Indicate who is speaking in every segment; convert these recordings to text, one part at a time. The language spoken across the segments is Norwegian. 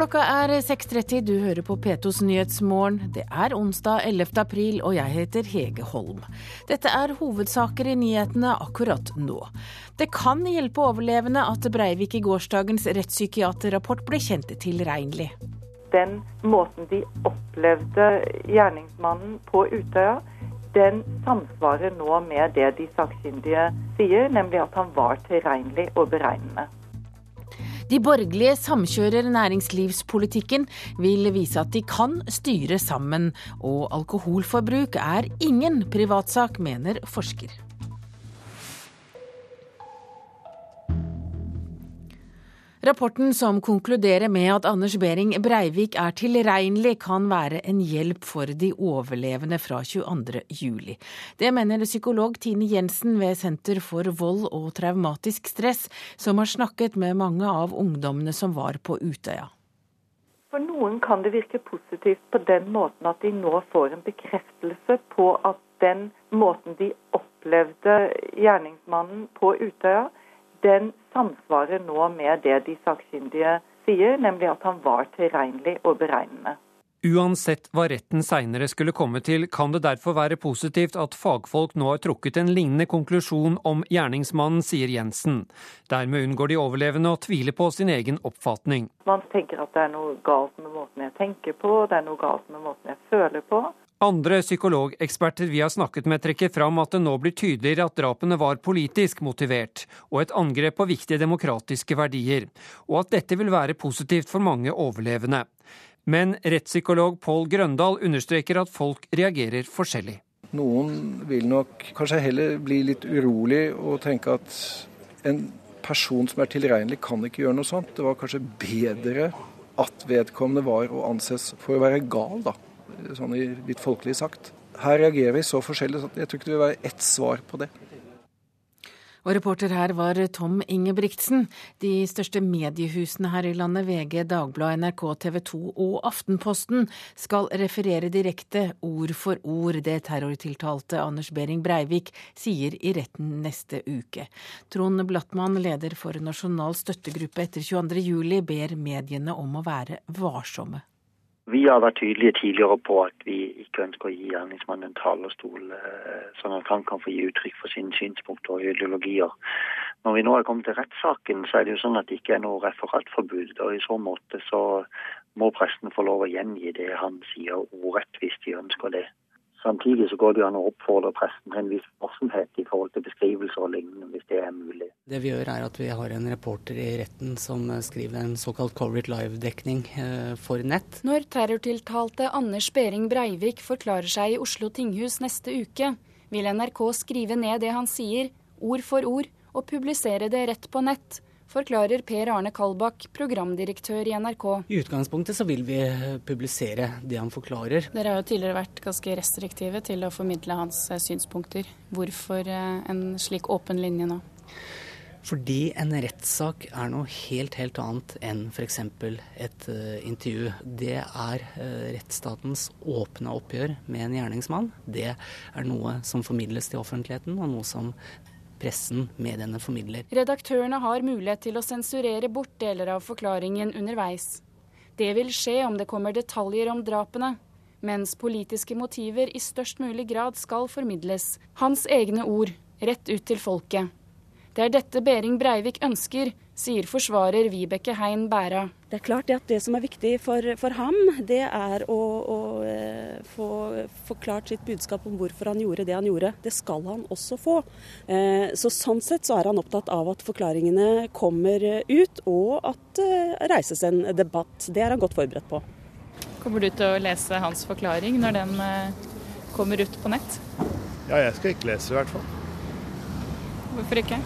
Speaker 1: Klokka er 6.30, du hører på P2s Nyhetsmorgen. Det er onsdag 11. april, og jeg heter Hege Holm. Dette er hovedsaker i nyhetene akkurat nå. Det kan hjelpe overlevende at Breivik i gårsdagens rettspsykiaterrapport ble kjent tilregnelig.
Speaker 2: Den måten de opplevde gjerningsmannen på Utøya, den samsvarer nå med det de sakkyndige sier, nemlig at han var tilregnelig og beregnende.
Speaker 1: De borgerlige samkjører næringslivspolitikken, vil vise at de kan styre sammen. Og alkoholforbruk er ingen privatsak, mener forsker. Rapporten som konkluderer med at Anders Behring Breivik er tilregnelig, kan være en hjelp for de overlevende fra 22.07. Det mener psykolog Tine Jensen ved Senter for vold og traumatisk stress, som har snakket med mange av ungdommene som var på Utøya.
Speaker 2: For noen kan det virke positivt på den måten at de nå får en bekreftelse på at den måten de opplevde gjerningsmannen på Utøya, den samsvarer nå med det de sakkyndige sier, nemlig at han var tilregnelig og beregnende.
Speaker 3: Uansett hva retten seinere skulle komme til, kan det derfor være positivt at fagfolk nå har trukket en lignende konklusjon om gjerningsmannen, sier Jensen. Dermed unngår de overlevende å tvile på sin egen oppfatning.
Speaker 2: Man tenker at det er noe galt med måten jeg tenker på, det er noe galt med måten jeg føler på.
Speaker 3: Andre psykologeksperter vi har snakket med trekker fram at det nå blir tydeligere at drapene var politisk motivert, og et angrep på viktige demokratiske verdier, og at dette vil være positivt for mange overlevende. Men rettspsykolog Pål Grøndal understreker at folk reagerer forskjellig.
Speaker 4: Noen vil nok kanskje heller bli litt urolig og tenke at en person som er tilregnelig, kan ikke gjøre noe sånt. Det var kanskje bedre at vedkommende var å anses for å være gal, da sånn litt folkelig sagt. Her reagerer vi så forskjellig så jeg tror ikke det vil være ett svar på det.
Speaker 1: Og reporter her var Tom Ingebrigtsen. De største mediehusene her i landet, VG, Dagbladet, NRK, TV 2 og Aftenposten, skal referere direkte, ord for ord, det terrortiltalte Anders Behring Breivik sier i retten neste uke. Trond Blattmann, leder for Nasjonal støttegruppe etter 22.07, ber mediene om å være varsomme.
Speaker 5: Vi har vært tydelige tidligere på at vi ikke ønsker å gi gjerningsmannen en talerstol, eh, sånn at han kan få gi uttrykk for sine synspunkter og ideologier. Når vi nå er kommet til rettssaken, så er det jo sånn at det ikke er noe referatforbud. og I så måte så må presten få lov å gjengi det han sier ordrett, hvis de ønsker det. Samtidig så går det an å oppfordre presten til en viss varsomhet i forhold til beskrivelser og lignende, hvis det er mulig.
Speaker 6: Det vi gjør er at vi har en reporter i retten som skriver en såkalt Covered Live-dekning eh, for nett.
Speaker 7: Når terrortiltalte Anders Behring Breivik forklarer seg i Oslo tinghus neste uke, vil NRK skrive ned det han sier, ord for ord, og publisere det rett på nett forklarer Per Arne Kalbakk, programdirektør i NRK.
Speaker 6: I utgangspunktet så vil vi publisere det han forklarer.
Speaker 7: Dere har jo tidligere vært ganske restriktive til å formidle hans eh, synspunkter. Hvorfor eh, en slik åpen linje nå?
Speaker 6: Fordi en rettssak er noe helt, helt annet enn f.eks. et uh, intervju. Det er uh, rettsstatens åpne oppgjør med en gjerningsmann. Det er noe som formidles til offentligheten, og noe som pressen mediene formidler.
Speaker 7: Redaktørene har mulighet til å sensurere bort deler av forklaringen underveis. Det vil skje om det kommer detaljer om drapene, mens politiske motiver i størst mulig grad skal formidles. Hans egne ord, rett ut til folket. Det er dette Behring Breivik ønsker, sier forsvarer Vibeke Hein Bæra.
Speaker 8: Det er klart at det som er viktig for, for ham, det er å, å eh, få forklart sitt budskap om hvorfor han gjorde det han gjorde. Det skal han også få. Eh, så Sånn sett så er han opptatt av at forklaringene kommer ut, og at det eh, reises en debatt. Det er han godt forberedt på.
Speaker 7: Kommer du til å lese hans forklaring når den kommer ut på nett?
Speaker 9: Ja, jeg skal ikke lese i hvert fall.
Speaker 7: Hvorfor ikke?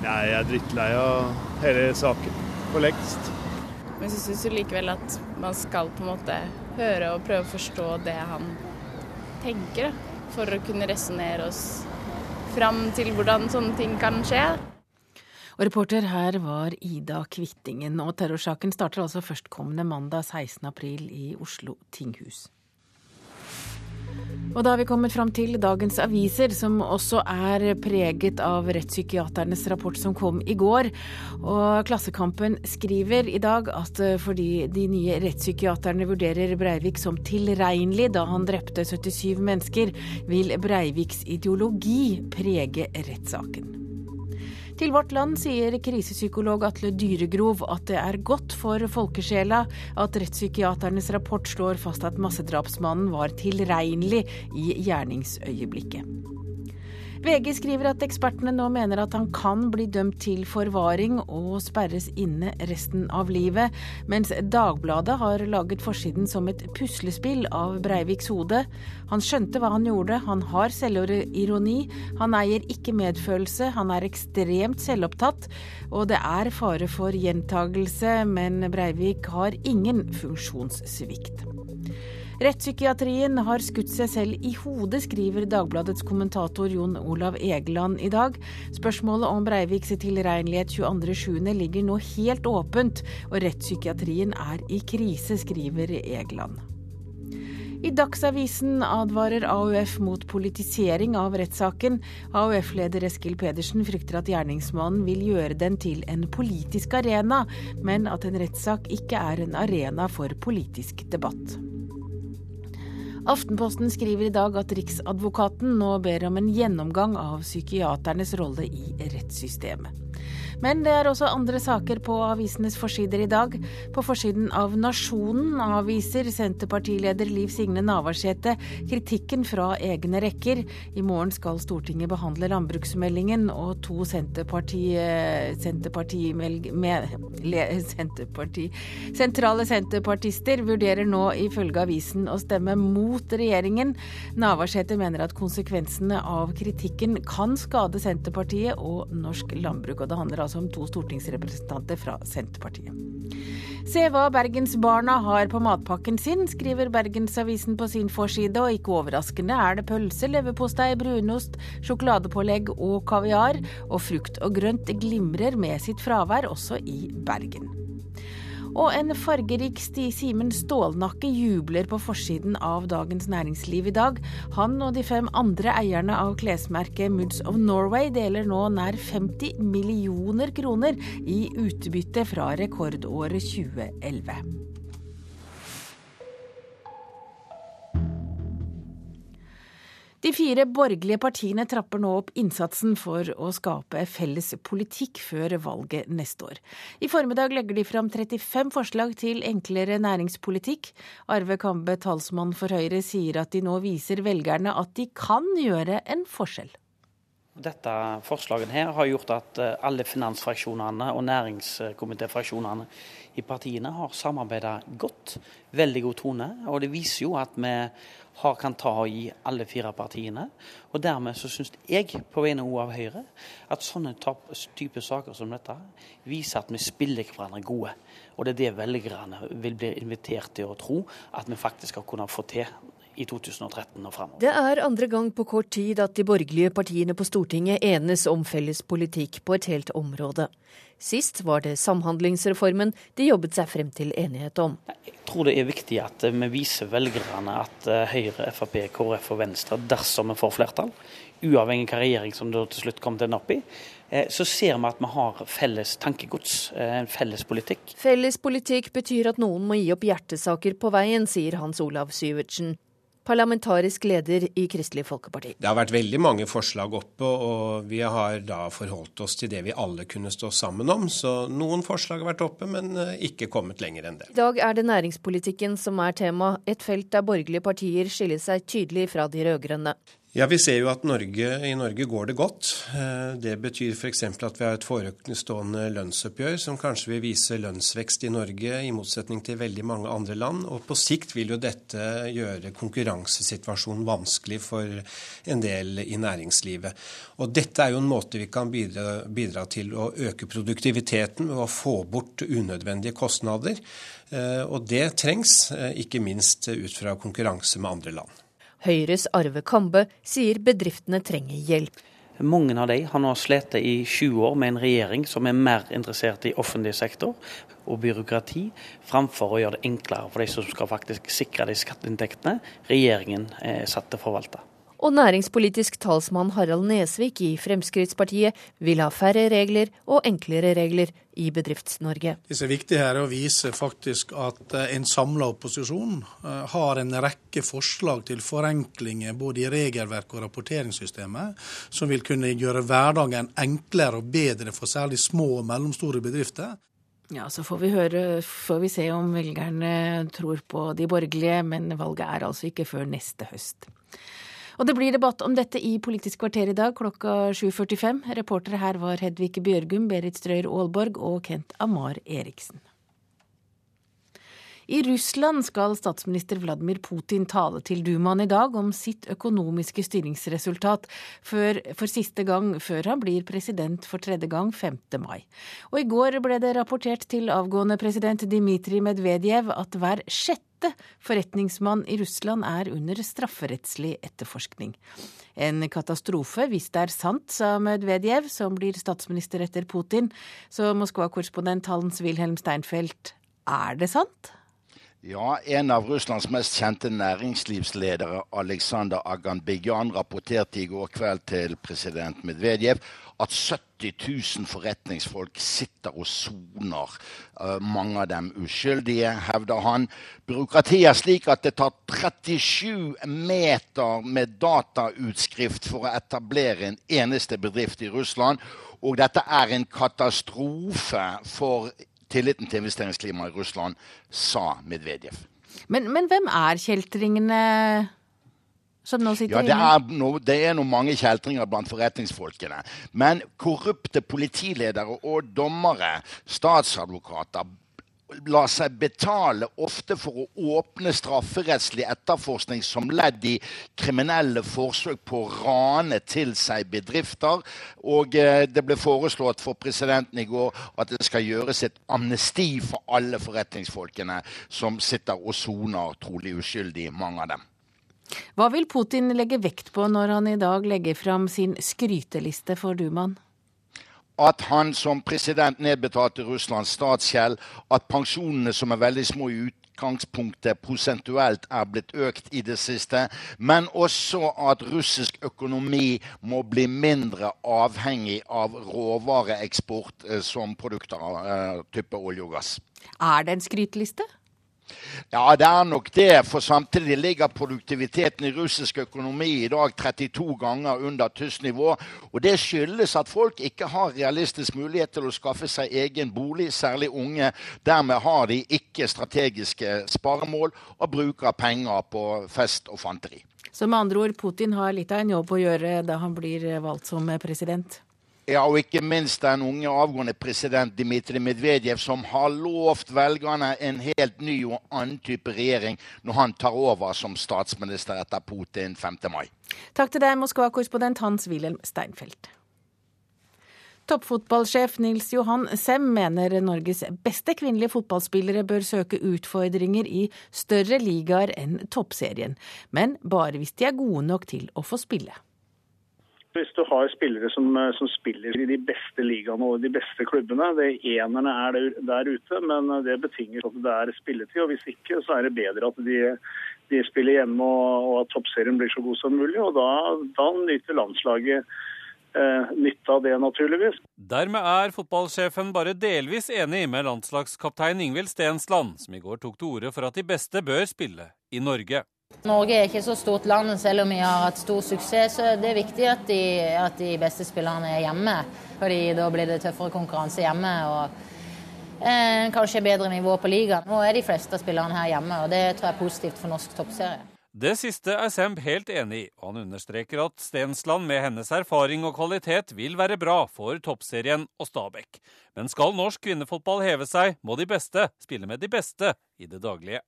Speaker 9: Nei, jeg er drittlei av hele saken for lengst.
Speaker 7: Men så syns du likevel at man skal på en måte høre og prøve å forstå det han tenker, for å kunne resonnere oss fram til hvordan sånne ting kan skje.
Speaker 1: Og reporter her var Ida Kvittingen, og terrorsaken starter altså førstkommende mandag 16. april i Oslo tinghus. Og da har vi kommet fram til dagens aviser, som også er preget av rettspsykiaternes rapport som kom i går. Og Klassekampen skriver i dag at eh, fordi de nye rettspsykiaterne vurderer Breivik som tilregnelig da han drepte 77 mennesker, vil Breiviks ideologi prege rettssaken. Til Vårt Land sier krisepsykolog Atle Dyregrov at det er godt for folkesjela at rettspsykiaternes rapport slår fast at massedrapsmannen var tilregnelig i gjerningsøyeblikket. VG skriver at ekspertene nå mener at han kan bli dømt til forvaring og sperres inne resten av livet, mens Dagbladet har laget forsiden som et puslespill av Breiviks hode. Han skjønte hva han gjorde, han har selvironi, han eier ikke medfølelse, han er ekstremt selvopptatt, og det er fare for gjentagelse, men Breivik har ingen funksjonssvikt. Rettspsykiatrien har skutt seg selv i hodet, skriver Dagbladets kommentator Jon Olav Egeland i dag. Spørsmålet om Breiviks tilregnelighet 22.7 ligger nå helt åpent, og rettspsykiatrien er i krise, skriver Egeland. I Dagsavisen advarer AUF mot politisering av rettssaken. AUF-leder Eskil Pedersen frykter at gjerningsmannen vil gjøre den til en politisk arena, men at en rettssak ikke er en arena for politisk debatt. Aftenposten skriver i dag at Riksadvokaten nå ber om en gjennomgang av psykiaternes rolle i rettssystemet. Men det er også andre saker på avisenes forsider i dag. På forsiden av Nasjonen avviser Senterpartileder Liv Signe Navarsete kritikken fra egne rekker. I morgen skal Stortinget behandle landbruksmeldingen, og to Senterparti, Senterparti, med, Senterparti, sentrale senterpartister vurderer nå ifølge avisen å stemme mot regjeringen. Navarsete mener at konsekvensene av kritikken kan skade Senterpartiet og norsk landbruk. og det handler altså som to stortingsrepresentanter fra Senterpartiet. Se hva bergensbarna har på matpakken sin, skriver Bergensavisen på sin forside, og ikke overraskende er det pølse, leverpostei, brunost, sjokoladepålegg og kaviar, og frukt og grønt glimrer med sitt fravær også i Bergen. Og en fargerik Simen Stålnakke jubler på forsiden av Dagens Næringsliv i dag. Han og de fem andre eierne av klesmerket Moods of Norway deler nå nær 50 millioner kroner i utbytte fra rekordåret 2011. De fire borgerlige partiene trapper nå opp innsatsen for å skape felles politikk før valget neste år. I formiddag legger de fram 35 forslag til enklere næringspolitikk. Arve Kambe, talsmann for Høyre, sier at de nå viser velgerne at de kan gjøre en forskjell.
Speaker 10: Dette forslaget her har gjort at eh, alle finansfraksjonene og næringskomitéfraksjonene i partiene har samarbeida godt. Veldig god tone. Og det viser jo at vi har, kan ta og gi alle fire partiene. Og dermed så syns jeg, på vegne av Høyre, at sånne type saker som dette viser at vi spiller hverandre gode. Og det er det velgerne vil bli invitert til å tro at vi faktisk skal kunne få til i 2013 og fremover.
Speaker 11: Det er andre gang på kort tid at de borgerlige partiene på Stortinget enes om felles politikk på et helt område. Sist var det Samhandlingsreformen de jobbet seg frem til enighet om.
Speaker 10: Jeg tror det er viktig at vi viser velgerne at eh, Høyre, Frp, KrF og Venstre, dersom vi får flertall, uavhengig av hvilken regjering som det til slutt kommer til å ende opp i, eh, så ser vi at vi har felles tankegods, eh, en felles politikk.
Speaker 11: Felles politikk betyr at noen må gi opp hjertesaker på veien, sier Hans Olav Syvertsen parlamentarisk leder i Kristelig Folkeparti.
Speaker 12: Det har vært veldig mange forslag oppe, og vi har da forholdt oss til det vi alle kunne stå sammen om. Så noen forslag har vært oppe, men eh, ikke kommet lenger enn det.
Speaker 11: I dag er det næringspolitikken som er tema, et felt der borgerlige partier skiller seg tydelig fra de rød-grønne.
Speaker 12: Ja, Vi ser jo at Norge, i Norge går det godt. Eh, det betyr f.eks. at vi har et forestående lønnsoppgjør som kanskje vil vise lønnsvekst i Norge, i motsetning til veldig mange andre land. Og på sikt vil jo dette gjøre konkurransesituasjonen vanskelig for en del i næringslivet. Og dette er jo en måte vi kan bidra, bidra til å øke produktiviteten ved å få bort unødvendige kostnader. Eh, og det trengs, eh, ikke minst ut fra konkurranse med andre land.
Speaker 11: Høyres Arve Kambe sier bedriftene trenger hjelp.
Speaker 10: Mange av de har nå slitt i 20 år med en regjering som er mer interessert i offentlig sektor og byråkrati, framfor å gjøre det enklere for de som skal faktisk sikre de skatteinntektene regjeringen er satt til å forvalte.
Speaker 11: Og næringspolitisk talsmann Harald Nesvik i Fremskrittspartiet vil ha færre regler og enklere regler i Bedrifts-Norge.
Speaker 13: Det som er viktig her er å vise faktisk at eh, en samla opposisjon eh, har en rekke forslag til forenklinger både i regelverk og rapporteringssystemet, som vil kunne gjøre hverdagen enklere og bedre for særlig små og mellomstore bedrifter.
Speaker 1: Ja, så får vi høre, får vi se om velgerne tror på de borgerlige, men valget er altså ikke før neste høst. Og det blir debatt om dette i Politisk kvarter i dag klokka 7.45. Reportere her var Hedvig Bjørgum, Berit Strøyer Aalborg og Kent Amar Eriksen. I Russland skal statsminister Vladimir Putin tale til Dumaen i dag om sitt økonomiske styringsresultat for, for siste gang før han blir president for tredje gang 5. mai. Og i går ble det rapportert til avgående president Dmitrij Medvedev at hver sjette forretningsmann i Russland er under strafferettslig etterforskning. En katastrofe hvis det er sant, sa Medvedev, som blir statsminister etter Putin. Så Moskva-korrespondent Hans Wilhelm Steinfeld, er det sant?
Speaker 14: Ja, En av Russlands mest kjente næringslivsledere, Aleksandr Aganbegyan, rapporterte i går kveld til president Medvedev at 70 000 forretningsfolk sitter og soner. Eh, mange av dem uskyldige, hevder han. Byråkratiet er slik at det tar 37 meter med datautskrift for å etablere en eneste bedrift i Russland. Og dette er en katastrofe for tilliten til investeringsklimaet i Russland, sa Medvedev.
Speaker 1: Men, men hvem er kjeltringene som nå sitter
Speaker 14: ja, det er, no, det er noe mange kjeltringer blant forretningsfolkene. Men korrupte politiledere og dommere, statsadvokater, la seg betale ofte for å åpne strafferettslig etterforskning som ledd i kriminelle forsøk på å rane til seg bedrifter. Og eh, det ble foreslått for presidenten i går at det skal gjøres et amnesti for alle forretningsfolkene som sitter og soner, trolig uskyldig, mange av dem.
Speaker 1: Hva vil Putin legge vekt på når han i dag legger fram sin skryteliste for Dumaen?
Speaker 14: At han som president nedbetalte Russlands statsgjeld, at pensjonene, som er veldig små i utgangspunktet prosentuelt er blitt økt i det siste, men også at russisk økonomi må bli mindre avhengig av råvareeksport eh, som produkter av uh, type olje og gass.
Speaker 1: Er det en skryteliste?
Speaker 14: Ja, det er nok det. For samtidig ligger produktiviteten i russisk økonomi i dag 32 ganger under tysk nivå. Og det skyldes at folk ikke har realistisk mulighet til å skaffe seg egen bolig, særlig unge. Dermed har de ikke strategiske sparemål og bruker penger på fest og fanteri.
Speaker 1: Så med andre ord, Putin har litt av en jobb å gjøre da han blir valgt som president?
Speaker 14: Ja, og ikke minst den unge avgående president Dmitrij Medvedev, som har lovt velgerne en helt ny og annen type regjering når han tar over som statsminister etter Putin 5. mai.
Speaker 1: Takk til deg, Moskva-korrespondent Hans-Wilhelm Steinfeld. Toppfotballsjef Nils Johan Sem mener Norges beste kvinnelige fotballspillere bør søke utfordringer i større ligaer enn toppserien, men bare hvis de er gode nok til å få spille.
Speaker 15: Hvis du har spillere som, eh, som, spiller i de beste ligaene og de beste klubbene, det enerne er der ute, men eh, det betinger at det er spilletid. og Hvis ikke, så er det bedre at de, de spiller hjemme og, og, at toppserien blir så god som mulig. og Da, da nyter landslaget eh, nytte av det, naturligvis.
Speaker 16: Dermed er fotballsjefen bare delvis enig med landslagskaptein Ingvild Stensland, som i går tok til orde for at de beste bør spille i Norge.
Speaker 17: Norge er ikke så stort land, selv om vi har hatt stor suksess. Så det er viktig at de, at de beste spillerne er hjemme. fordi da blir det tøffere konkurranse hjemme. og eh, Kanskje bedre nivå på ligaen. Nå er de fleste spillerne her hjemme, og det tror jeg er positivt for norsk toppserie.
Speaker 16: Det siste er Semb helt enig i, og han understreker at Stensland med hennes erfaring og kvalitet vil være bra for toppserien og Stabæk. Men skal norsk kvinnefotball heve seg, må de beste spille med de beste i det daglige.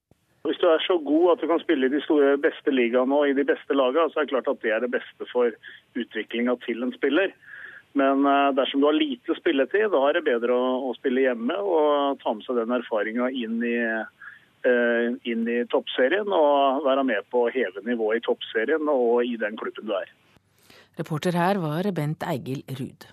Speaker 15: Hvis du er så god at du kan spille i de store beste ligaene og i de beste lagene, så er det klart at det er det beste for utviklinga til en spiller. Men eh, dersom du har lite spilletid, da er det bedre å, å spille hjemme og ta med seg den erfaringa inn, uh, inn, i toppserien og være med på å heve nivået i toppserien og i den klubben du er.
Speaker 1: Reporter her var Bent Eigil Ruud.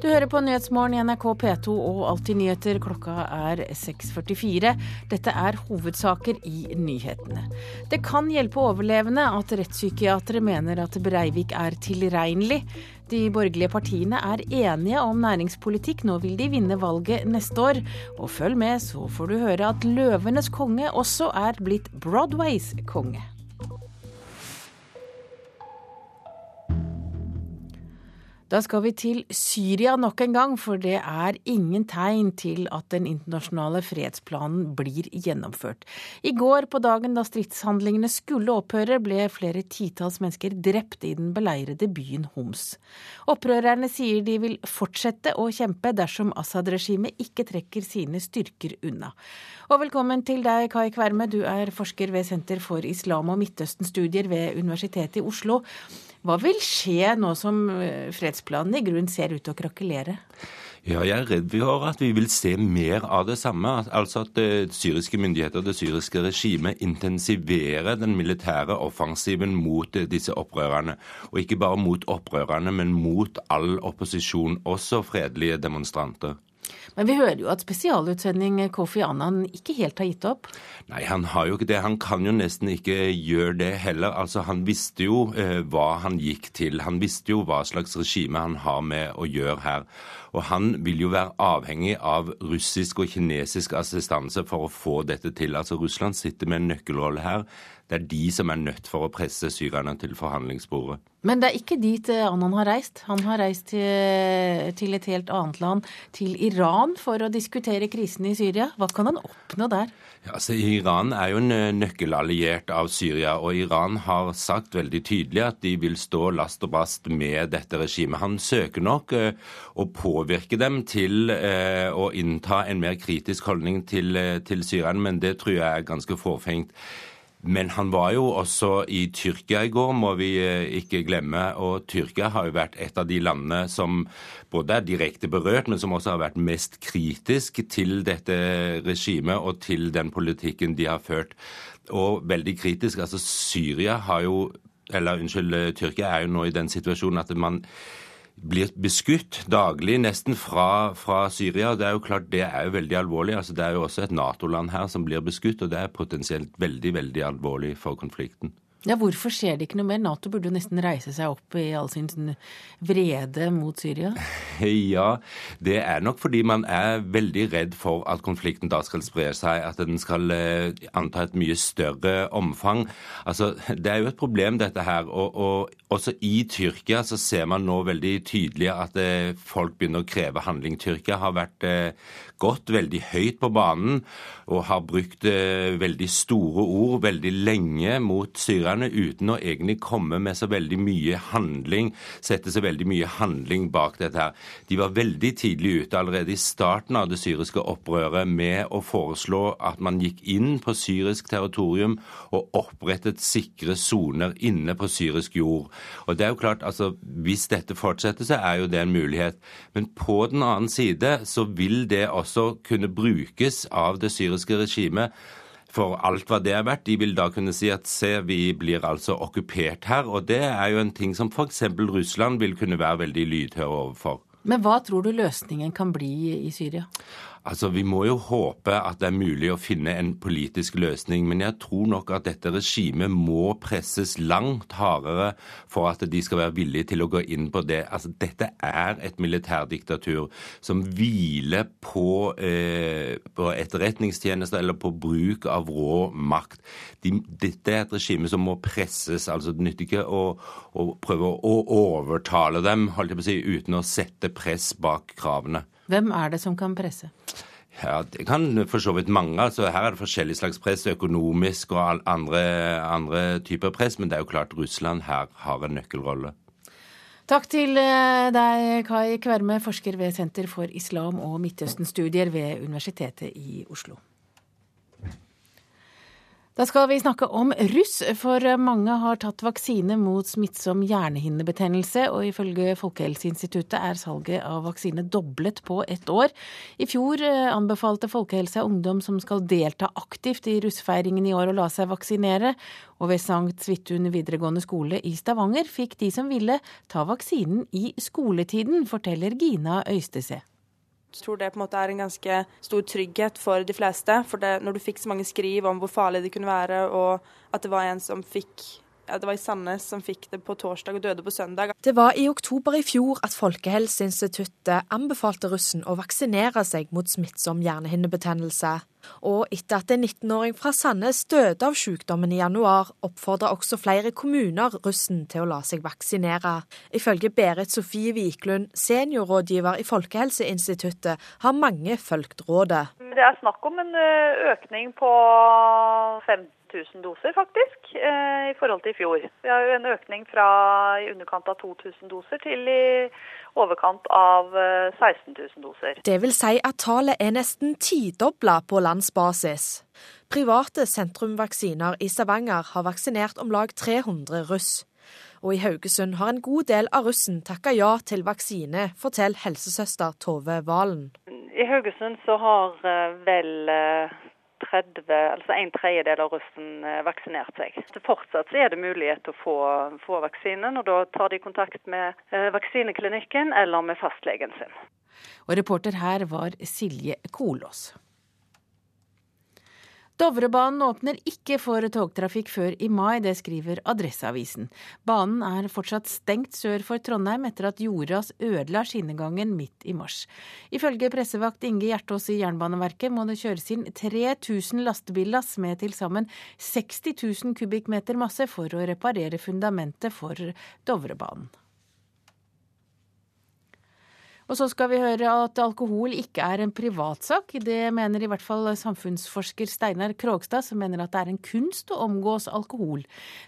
Speaker 1: Du hører på Nyhetsmorgen i NRK P2 og Alltid nyheter. Klokka er 6.44. Dette er hovedsaker i nyhetene. Det kan hjelpe overlevende at rettspsykiatere mener at Breivik er tilregnelig. De borgerlige partiene er enige om næringspolitikk. Nå vil de vinne valget neste år. Og følg med, så får du høre at Løvenes konge også er blitt Broadways konge. Da skal vi til Syria nok en gang, for det er ingen tegn til at den internasjonale fredsplanen blir gjennomført. I går på dagen da stridshandlingene skulle opphøre, ble flere titalls mennesker drept i den beleirede byen Homs. Opprørerne sier de vil fortsette å kjempe dersom Assad-regimet ikke trekker sine styrker unna. Og velkommen til deg, Kai Kverme, du er forsker ved Senter for islam og Midtøsten-studier ved Universitetet i Oslo. Hva vil skje nå som eh, fredsplanen i grunn ser ut til å krakelere?
Speaker 18: Ja, jeg er redd for at vi vil se mer av det samme. Altså at det eh, syriske myndigheter og det syriske regimet intensiverer den militære offensiven mot eh, disse opprørerne. Og ikke bare mot opprørerne, men mot all opposisjon, også fredelige demonstranter.
Speaker 1: Men vi hører jo at spesialutsending Kofi Annan ikke helt har gitt opp?
Speaker 18: Nei, han har jo ikke det. Han kan jo nesten ikke gjøre det heller. Altså, Han visste jo eh, hva han gikk til. Han visste jo hva slags regime han har med å gjøre her. Og han vil jo være avhengig av russisk og kinesisk assistanse for å få dette til. Altså Russland sitter med en nøkkelrolle her. Det er de som er nødt for å presse syrerne til forhandlingsbordet.
Speaker 1: Men det er ikke dit eh, Annan har reist. Han har reist til, til, et helt annet land, til Iran, for å diskutere krisen i Syria. Hva kan han oppnå der?
Speaker 18: Ja, altså, Iran er jo en eh, nøkkelalliert av Syria, og Iran har sagt veldig tydelig at de vil stå last og brast med dette regimet. Han søker nok uh, å påvirke dem til uh, å innta en mer kritisk holdning til, til Syria, men det tror jeg er ganske fåfengt. Men han var jo også i Tyrkia i går, må vi eh, ikke glemme. Og Tyrkia har jo vært et av de landene som både er direkte berørt, men som også har vært mest kritisk til dette regimet og til den politikken de har ført. Og veldig kritisk. Altså Syria har jo Eller unnskyld, Tyrkia er jo nå i den situasjonen at man blir beskutt daglig, nesten fra, fra, Syria. Det er jo klart det er jo veldig alvorlig. Altså, det er jo også et Nato-land her som blir beskutt, og det er potensielt veldig, veldig alvorlig for konflikten.
Speaker 1: Ja, Hvorfor skjer det ikke noe mer? Nato burde jo nesten reise seg opp i all sin sånn vrede mot Syria?
Speaker 18: Ja, det er nok fordi man er veldig redd for at konflikten da skal spre seg, at den skal eh, anta et mye større omfang. Altså, Det er jo et problem, dette her. Og, og også i Tyrkia så ser man nå veldig tydelig at eh, folk begynner å kreve handling. Tyrkia har vært eh, gått veldig høyt på banen og har brukt eh, veldig store ord veldig lenge mot syrerne uten å egentlig komme med så veldig mye handling, sette så veldig mye handling bak dette her. De var veldig tidlig ute allerede i starten av det syriske opprøret med å foreslå at man gikk inn på syrisk territorium og opprettet sikre soner inne på syrisk jord. Og det er jo klart, altså Hvis dette fortsetter, så er jo det en mulighet. Men på den annen side så vil det også kunne brukes av det syriske regimet for alt hva det er verdt. De vil da kunne si at se, vi blir altså okkupert her. Og det er jo en ting som f.eks. Russland vil kunne være veldig lydhør overfor.
Speaker 1: Men hva tror du løsningen kan bli i Syria?
Speaker 18: Altså, Vi må jo håpe at det er mulig å finne en politisk løsning, men jeg tror nok at dette regimet må presses langt hardere for at de skal være villige til å gå inn på det. Altså, Dette er et militærdiktatur som hviler på, eh, på etterretningstjenester eller på bruk av rå makt. De, dette er et regime som må presses. altså Det nytter ikke å, å prøve å overtale dem holdt jeg på å si, uten å sette press bak kravene.
Speaker 1: Hvem er det som kan presse?
Speaker 18: Ja, Det kan for så vidt mange. altså Her er det forskjellig slags press, økonomisk og andre, andre typer press. Men det er jo klart Russland her har en nøkkelrolle.
Speaker 1: Takk til eh, deg, Kai Kverme, forsker ved Senter for islam og Midtøsten-studier ved Universitetet i Oslo. Da skal vi snakke om russ, for mange har tatt vaksine mot smittsom hjernehinnebetennelse, og ifølge Folkehelseinstituttet er salget av vaksine doblet på ett år. I fjor eh, anbefalte Folkehelsa ungdom som skal delta aktivt i russfeiringen i år å la seg vaksinere, og ved Sankt Svithun videregående skole i Stavanger fikk de som ville ta vaksinen i skoletiden, forteller Gina Øystese.
Speaker 19: Jeg tror det på en måte er en ganske stor trygghet for de fleste. For det, når du fikk så mange skriv om hvor farlig det kunne være, og at det var en som fikk ja, det var i Sandnes som fikk det på torsdag og døde på søndag.
Speaker 20: Det var i oktober i fjor at Folkehelseinstituttet anbefalte russen å vaksinere seg mot smittsom hjernehinnebetennelse. Og etter at en 19-åring fra Sandnes døde av sykdommen i januar, oppfordrer også flere kommuner russen til å la seg vaksinere. Ifølge Berit Sofie Wiklund, seniorrådgiver i Folkehelseinstituttet, har mange fulgt rådet.
Speaker 21: Det er snakk om en økning på 5000 doser, faktisk, i forhold til i fjor. Vi har jo en økning fra i underkant av 2000 doser til i overkant av 16 000 doser.
Speaker 20: Det vil si at tallet er nesten tidobla på landsbasis. Private sentrumvaksiner i Stavanger har vaksinert om lag 300 russ. Og i Haugesund har en god del av russen takka ja til vaksine, forteller helsesøster Tove Valen.
Speaker 21: I Haugesund så har vel 30, altså en tredjedel av russen vaksinert seg. Fortsatt så er det mulighet til å få, få vaksinen, og da tar de kontakt med vaksineklinikken eller med fastlegen sin.
Speaker 1: Og reporter her var Silje Kolås. Dovrebanen åpner ikke for togtrafikk før i mai, det skriver Adresseavisen. Banen er fortsatt stengt sør for Trondheim etter at jordras ødela skinnegangen midt i mars. Ifølge pressevakt Inge Hjertås i Jernbaneverket må det kjøres inn 3000 lastebillass med til sammen 60 000 kubikkmeter masse for å reparere fundamentet for Dovrebanen. Og så skal vi høre at alkohol ikke er en privatsak. Det mener i hvert fall samfunnsforsker Steinar Krogstad, som mener at det er en kunst å omgås alkohol.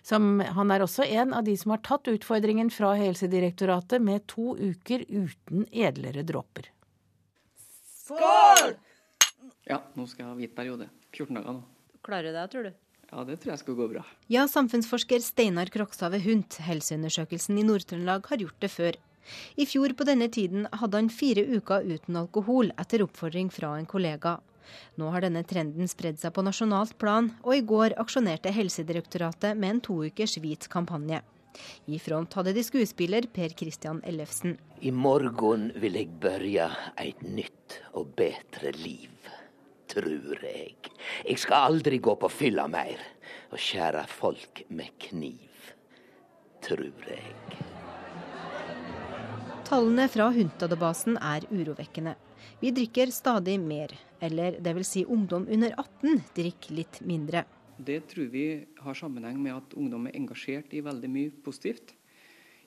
Speaker 1: Som, han er også en av de som har tatt utfordringen fra Helsedirektoratet med to uker uten edlere dråper.
Speaker 22: Skål! Ja, nå skal jeg ha hvit periode. 14 dager nå.
Speaker 23: Klarer du det, tror du?
Speaker 22: Ja, det tror jeg skal gå bra.
Speaker 23: Ja, samfunnsforsker Steinar Krokstad ved HUNT, helseundersøkelsen i Nord-Trøndelag, har gjort det før. I fjor på denne tiden hadde han fire uker uten alkohol, etter oppfordring fra en kollega. Nå har denne trenden spredd seg på nasjonalt plan, og i går aksjonerte Helsedirektoratet med en to ukers hvit kampanje. I front hadde de skuespiller Per Christian Ellefsen.
Speaker 24: I morgen vil jeg børja et nytt og bedre liv, trur jeg. Jeg skal aldri gå på fylla mer og skjære folk med kniv, trur jeg.
Speaker 23: Tallene fra Huntadbasen er urovekkende. Vi drikker stadig mer, eller dvs. Si ungdom under 18 drikker litt mindre.
Speaker 22: Det tror vi har sammenheng med at ungdom er engasjert i veldig mye positivt.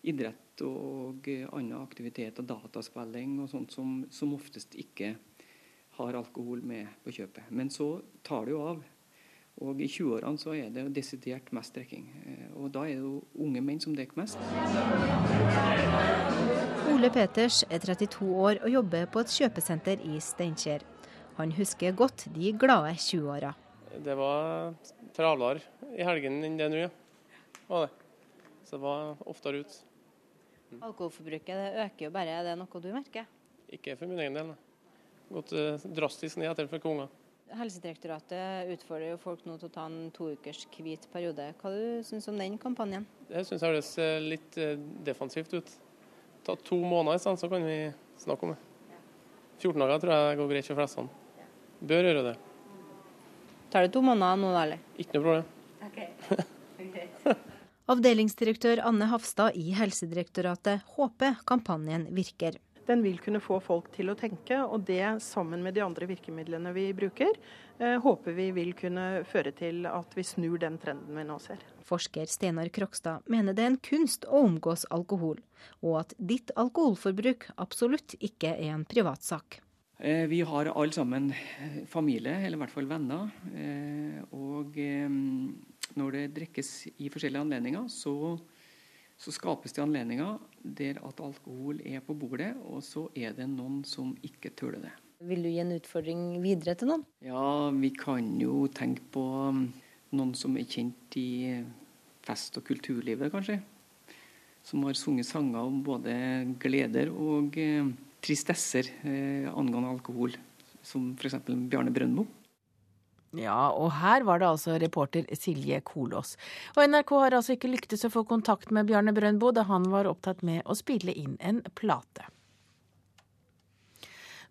Speaker 22: Idrett og annen aktivitet og dataspilling og sånt som, som oftest ikke har alkohol med på kjøpet. Men så tar det jo av. Og i 20-årene så er det jo desidert mest drikking. Og da er det jo unge menn som drikker mest.
Speaker 23: Ole Peters er 32 år og jobber på et kjøpesenter i Steinkjer. Han husker godt de glade 20-åra.
Speaker 25: Det var travlere i helgene enn det nå, ja. Var det. Så det var oftere ut.
Speaker 23: Mm. Alkoholforbruket det øker jo bare, er det noe du merker?
Speaker 25: Ikke for min egen del. Gått uh, drastisk ned etter for unger.
Speaker 23: Helsedirektoratet utfordrer jo folk nå til å ta en to ukers hvit periode. Hva du syns om den kampanjen?
Speaker 25: Det syns jeg høres litt defensivt ut ta to måneder i stedet, så kan vi snakke om det. 14 dager tror jeg går greit for fleste. Bør gjøre det.
Speaker 23: Tar det to måneder nå, eller?
Speaker 25: Ikke noe problem.
Speaker 23: Okay. Avdelingsdirektør Anne Hafstad i Helsedirektoratet håper kampanjen virker.
Speaker 26: Den vil kunne få folk til å tenke, og det sammen med de andre virkemidlene vi bruker, eh, håper vi vil kunne føre til at vi snur den trenden vi nå ser.
Speaker 23: Forsker Steinar Krokstad mener det er en kunst å omgås alkohol, og at ditt alkoholforbruk absolutt ikke er en privatsak.
Speaker 22: Eh, vi har alle sammen eh, familie, eller i hvert fall venner. Og når det drikkes i forskjellige anledninger, så så skapes det anledninger der at alkohol er på bordet, og så er det noen som ikke tåler det.
Speaker 23: Vil du gi en utfordring videre til noen?
Speaker 22: Ja, vi kan jo tenke på um, noen som er kjent i fest- og kulturlivet, kanskje. Som har sunget sanger om både gleder og eh, tristesser eh, angående alkohol. Som f.eks. Bjarne Brøndbo.
Speaker 1: Ja, og her var det altså reporter Silje Kolås. Og NRK har altså ikke lyktes å få kontakt med Bjarne Brøndbo da han var opptatt med å spille inn en plate.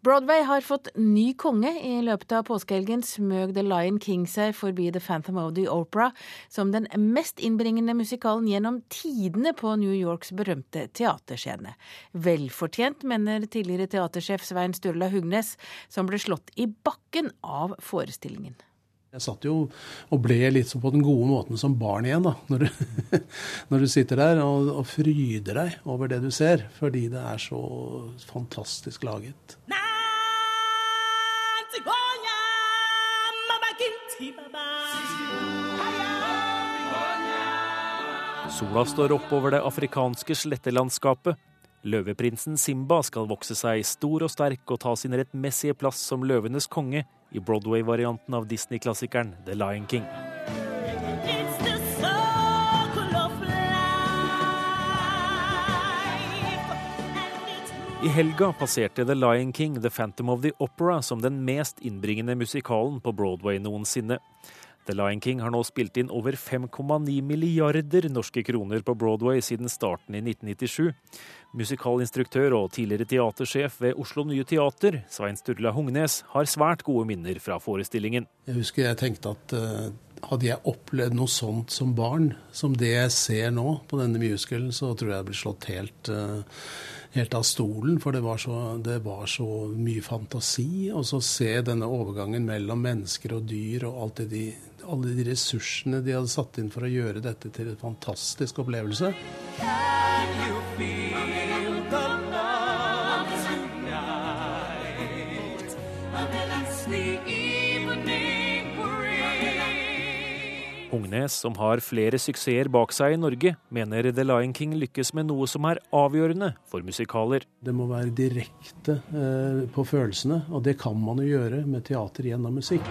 Speaker 1: Broadway har fått ny konge. I løpet av påskehelgen smøg The Lion King seg forbi The Phantom of the Opera som den mest innbringende musikalen gjennom tidene på New Yorks berømte teaterscene. Velfortjent, mener tidligere teatersjef Svein Sturla Hugnes, som ble slått i bakken av forestillingen.
Speaker 27: Jeg satt jo og ble litt på den gode måten som barn igjen, da. Når du, når du sitter der og, og, fryder deg over det du ser. Fordi det er så fantastisk laget.
Speaker 28: Sola står opp over det afrikanske slettelandskapet. Løveprinsen Simba skal vokse seg stor og sterk og ta sin rettmessige plass som løvenes konge i Broadway-varianten av Disney-klassikeren The Lion King. I helga passerte The Lion King The Phantom of the Opera som den mest innbringende musikalen på Broadway noensinne. The Lion King har nå spilt inn over 5,9 milliarder norske kroner på Broadway siden starten i 1997. Musikalinstruktør og tidligere teatersjef ved Oslo Nye Teater, Svein Sturla Hungnes, har svært gode minner fra forestillingen.
Speaker 27: Jeg husker jeg tenkte at uh, hadde jeg opplevd noe sånt som barn, som det jeg ser nå på denne musicalen, så tror jeg jeg ble slått helt uh, helt av stolen, for det var, så, det var så mye fantasi. Og så se denne overgangen mellom mennesker og dyr og alt det de, alle de ressursene de hadde satt inn for å gjøre dette til en fantastisk opplevelse.
Speaker 28: Hungnes, som har flere suksesser bak seg i Norge, mener The Lion King lykkes med noe som er avgjørende for musikaler.
Speaker 27: Det må være direkte eh, på følelsene, og det kan man jo gjøre med teater gjennom musikk.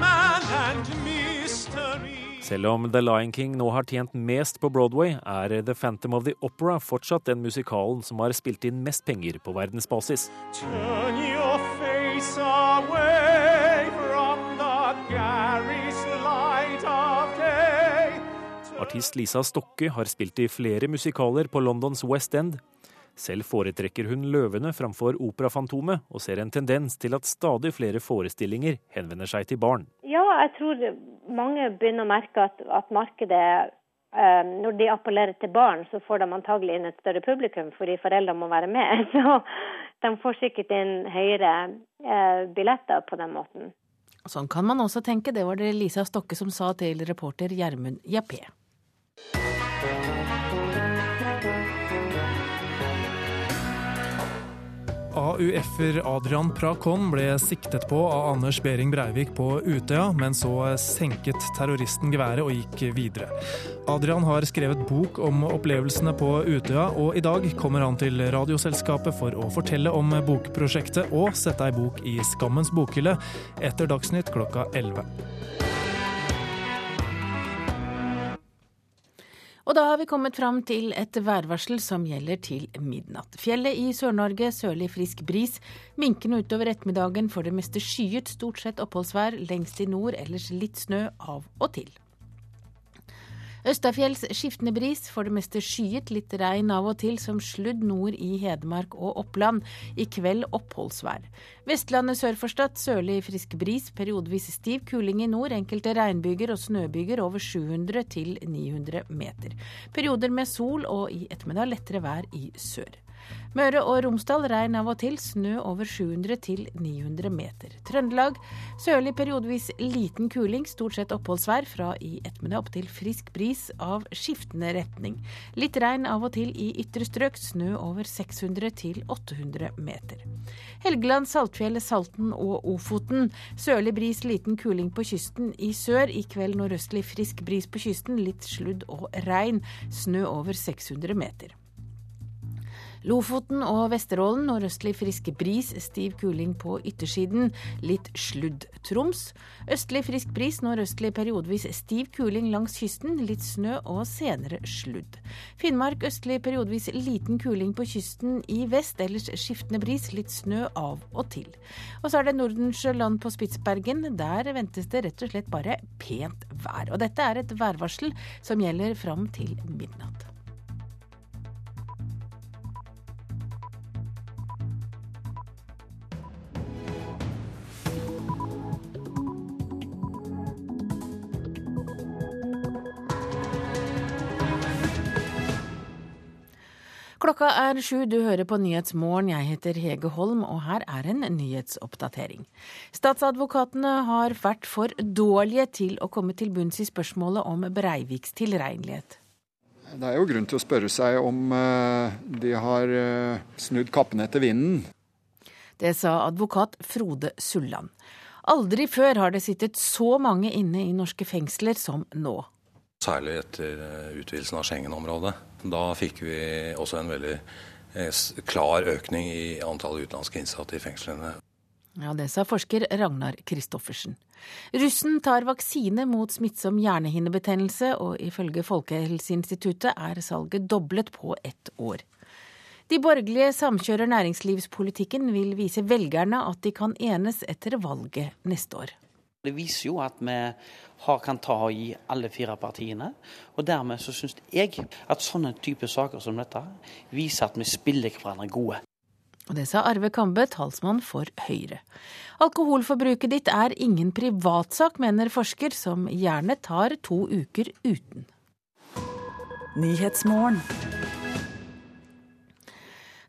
Speaker 28: Man and mystery selv om The Lion King nå har tjent mest på Broadway, er The Phantom of the Opera fortsatt den musikalen som har spilt inn mest penger på verdensbasis. Artist Lisa Stokke har spilt i flere musikaler på Londons West End. Selv foretrekker hun Løvene framfor Operafantomet, og ser en tendens til at stadig flere forestillinger henvender seg til barn.
Speaker 29: Ja, jeg tror mange begynner å merke at, at markedet eh, Når de appellerer til barn, så får de antagelig inn et større publikum, fordi foreldrene må være med. Så de får sikkert inn høyere eh, billetter på den måten.
Speaker 1: Sånn kan man også tenke. Det var det Lisa Stokke som sa til reporter Gjermund Jappé.
Speaker 30: AUF-er Adrian Prakon ble siktet på av Anders Behring Breivik på Utøya, men så senket terroristen geværet og gikk videre. Adrian har skrevet bok om opplevelsene på Utøya, og i dag kommer han til Radioselskapet for å fortelle om bokprosjektet og sette ei bok i Skammens bokhylle etter Dagsnytt klokka 11.
Speaker 1: Og da har vi kommet fram til et værvarsel som gjelder til midnatt. Fjellet i Sør-Norge sørlig frisk bris. Minkende utover ettermiddagen for det meste skyet, stort sett oppholdsvær. Lengst i nord ellers litt snø av og til. Østafjells skiftende bris, for det meste skyet, litt regn av og til som sludd nord i Hedmark og Oppland. I kveld oppholdsvær. Vestlandet sør for Stad sørlig frisk bris, periodevis stiv kuling i nord. Enkelte regnbyger og snøbyger over 700 til 900 meter. Perioder med sol og i ettermiddag lettere vær i sør. Møre og Romsdal regn av og til, snø over 700 til 900 meter. Trøndelag sørlig periodevis liten kuling, stort sett oppholdsvær. Fra i ettermiddag opp til frisk bris av skiftende retning. Litt regn av og til i ytre strøk, snø over 600 til 800 meter. Helgeland, Saltfjellet, Salten og Ofoten. Sørlig bris, liten kuling på kysten i sør. I kveld nordøstlig frisk bris på kysten, litt sludd og regn. Snø over 600 meter. Lofoten og Vesterålen nordøstlig frisk bris, stiv kuling på yttersiden. Litt sludd. Troms østlig frisk bris, nordøstlig periodevis stiv kuling langs kysten. Litt snø og senere sludd. Finnmark østlig periodevis liten kuling på kysten i vest, ellers skiftende bris. Litt snø av og til. Og så er det Nordensjøland på Spitsbergen. Der ventes det rett og slett bare pent vær. Og dette er et værvarsel som gjelder fram til midnatt. Klokka er sju, du hører på Nyhetsmorgen. Jeg heter Hege Holm, og her er en nyhetsoppdatering. Statsadvokatene har vært for dårlige til å komme til bunns i spørsmålet om Breiviks tilregnelighet.
Speaker 31: Det er jo grunn til å spørre seg om eh, de har eh, snudd kappene etter vinden.
Speaker 1: Det sa advokat Frode Sulland. Aldri før har det sittet så mange inne i norske fengsler som nå.
Speaker 32: Særlig etter eh, utvidelsen av Schengen-området. Da fikk vi også en veldig eh, klar økning i antallet utenlandske innsatte i fengslene.
Speaker 1: Ja, Det sa forsker Ragnar Christoffersen. Russen tar vaksine mot smittsom hjernehinnebetennelse, og ifølge Folkehelseinstituttet er salget doblet på ett år. De borgerlige samkjører næringslivspolitikken, vil vise velgerne at de kan enes etter valget neste år.
Speaker 33: Det viser jo at vi har, kan ta i alle fire partiene. Og dermed så syns jeg at sånne typer saker som dette viser at vi spiller hverandre gode.
Speaker 1: Og Det sa Arve Kambe, talsmann for Høyre. Alkoholforbruket ditt er ingen privatsak, mener forsker, som gjerne tar to uker uten.
Speaker 34: Nyhetsmorgen.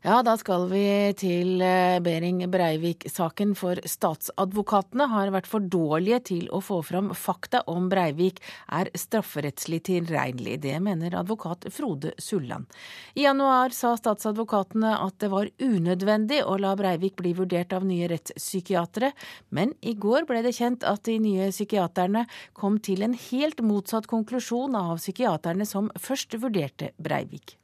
Speaker 1: Ja, da skal vi til eh, Behring Breivik-saken, for statsadvokatene har vært for dårlige til å få fram fakta om Breivik er strafferettslig tilregnelig. Det mener advokat Frode Sulland. I januar sa statsadvokatene at det var unødvendig å la Breivik bli vurdert av nye rettspsykiatere, men i går ble det kjent at de nye psykiaterne kom til en helt motsatt konklusjon av psykiaterne som først vurderte Breivik.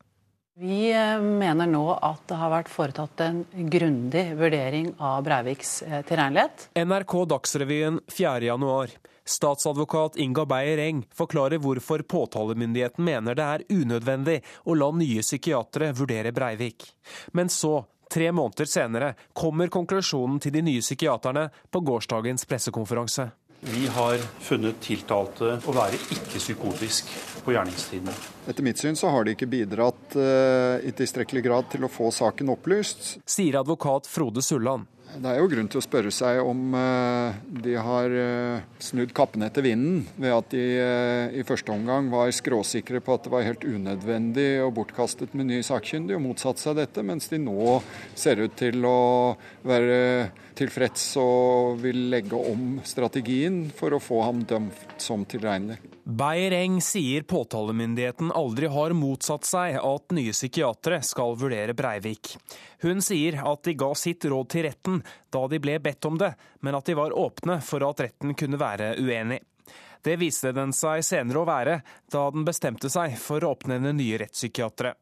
Speaker 35: Vi eh, mener nå at det har vært foretatt en grundig vurdering av Breiviks eh, tilregnelighet.
Speaker 36: NRK Dagsrevyen 4.1. Statsadvokat Inga Beyer Eng forklarer hvorfor påtalemyndigheten mener det er unødvendig å la nye psykiatere vurdere Breivik. Men så, tre måneder senere, kommer konklusjonen til de nye psykiaterne på gårsdagens pressekonferanse.
Speaker 37: Vi har funnet tiltalte å være ikke psykotisk på gjerningstidene.
Speaker 31: Etter mitt syn så har de ikke bidratt uh, i tilstrekkelig grad til å få saken opplyst.
Speaker 36: Sier advokat Frode Sulland.
Speaker 31: Det er jo grunn til å spørre seg om uh, de har uh, snudd kappene etter vinden, ved at de i første omgang var skråsikre på at det var helt unødvendig og bortkastet med ny sakkyndig, og motsatte seg dette, mens de nå ser ut til å være tilfreds og vil legge om strategien for å få ham dømt som tilregnelig.
Speaker 36: Beyer-Eng sier påtalemyndigheten aldri har motsatt seg at nye psykiatere skal vurdere Breivik. Hun sier at de ga sitt råd til retten da de ble bedt om det, men at de var åpne for at retten kunne være uenig. Det viste den seg senere å være, da den bestemte seg for å oppnevne nye rettspsykiatere.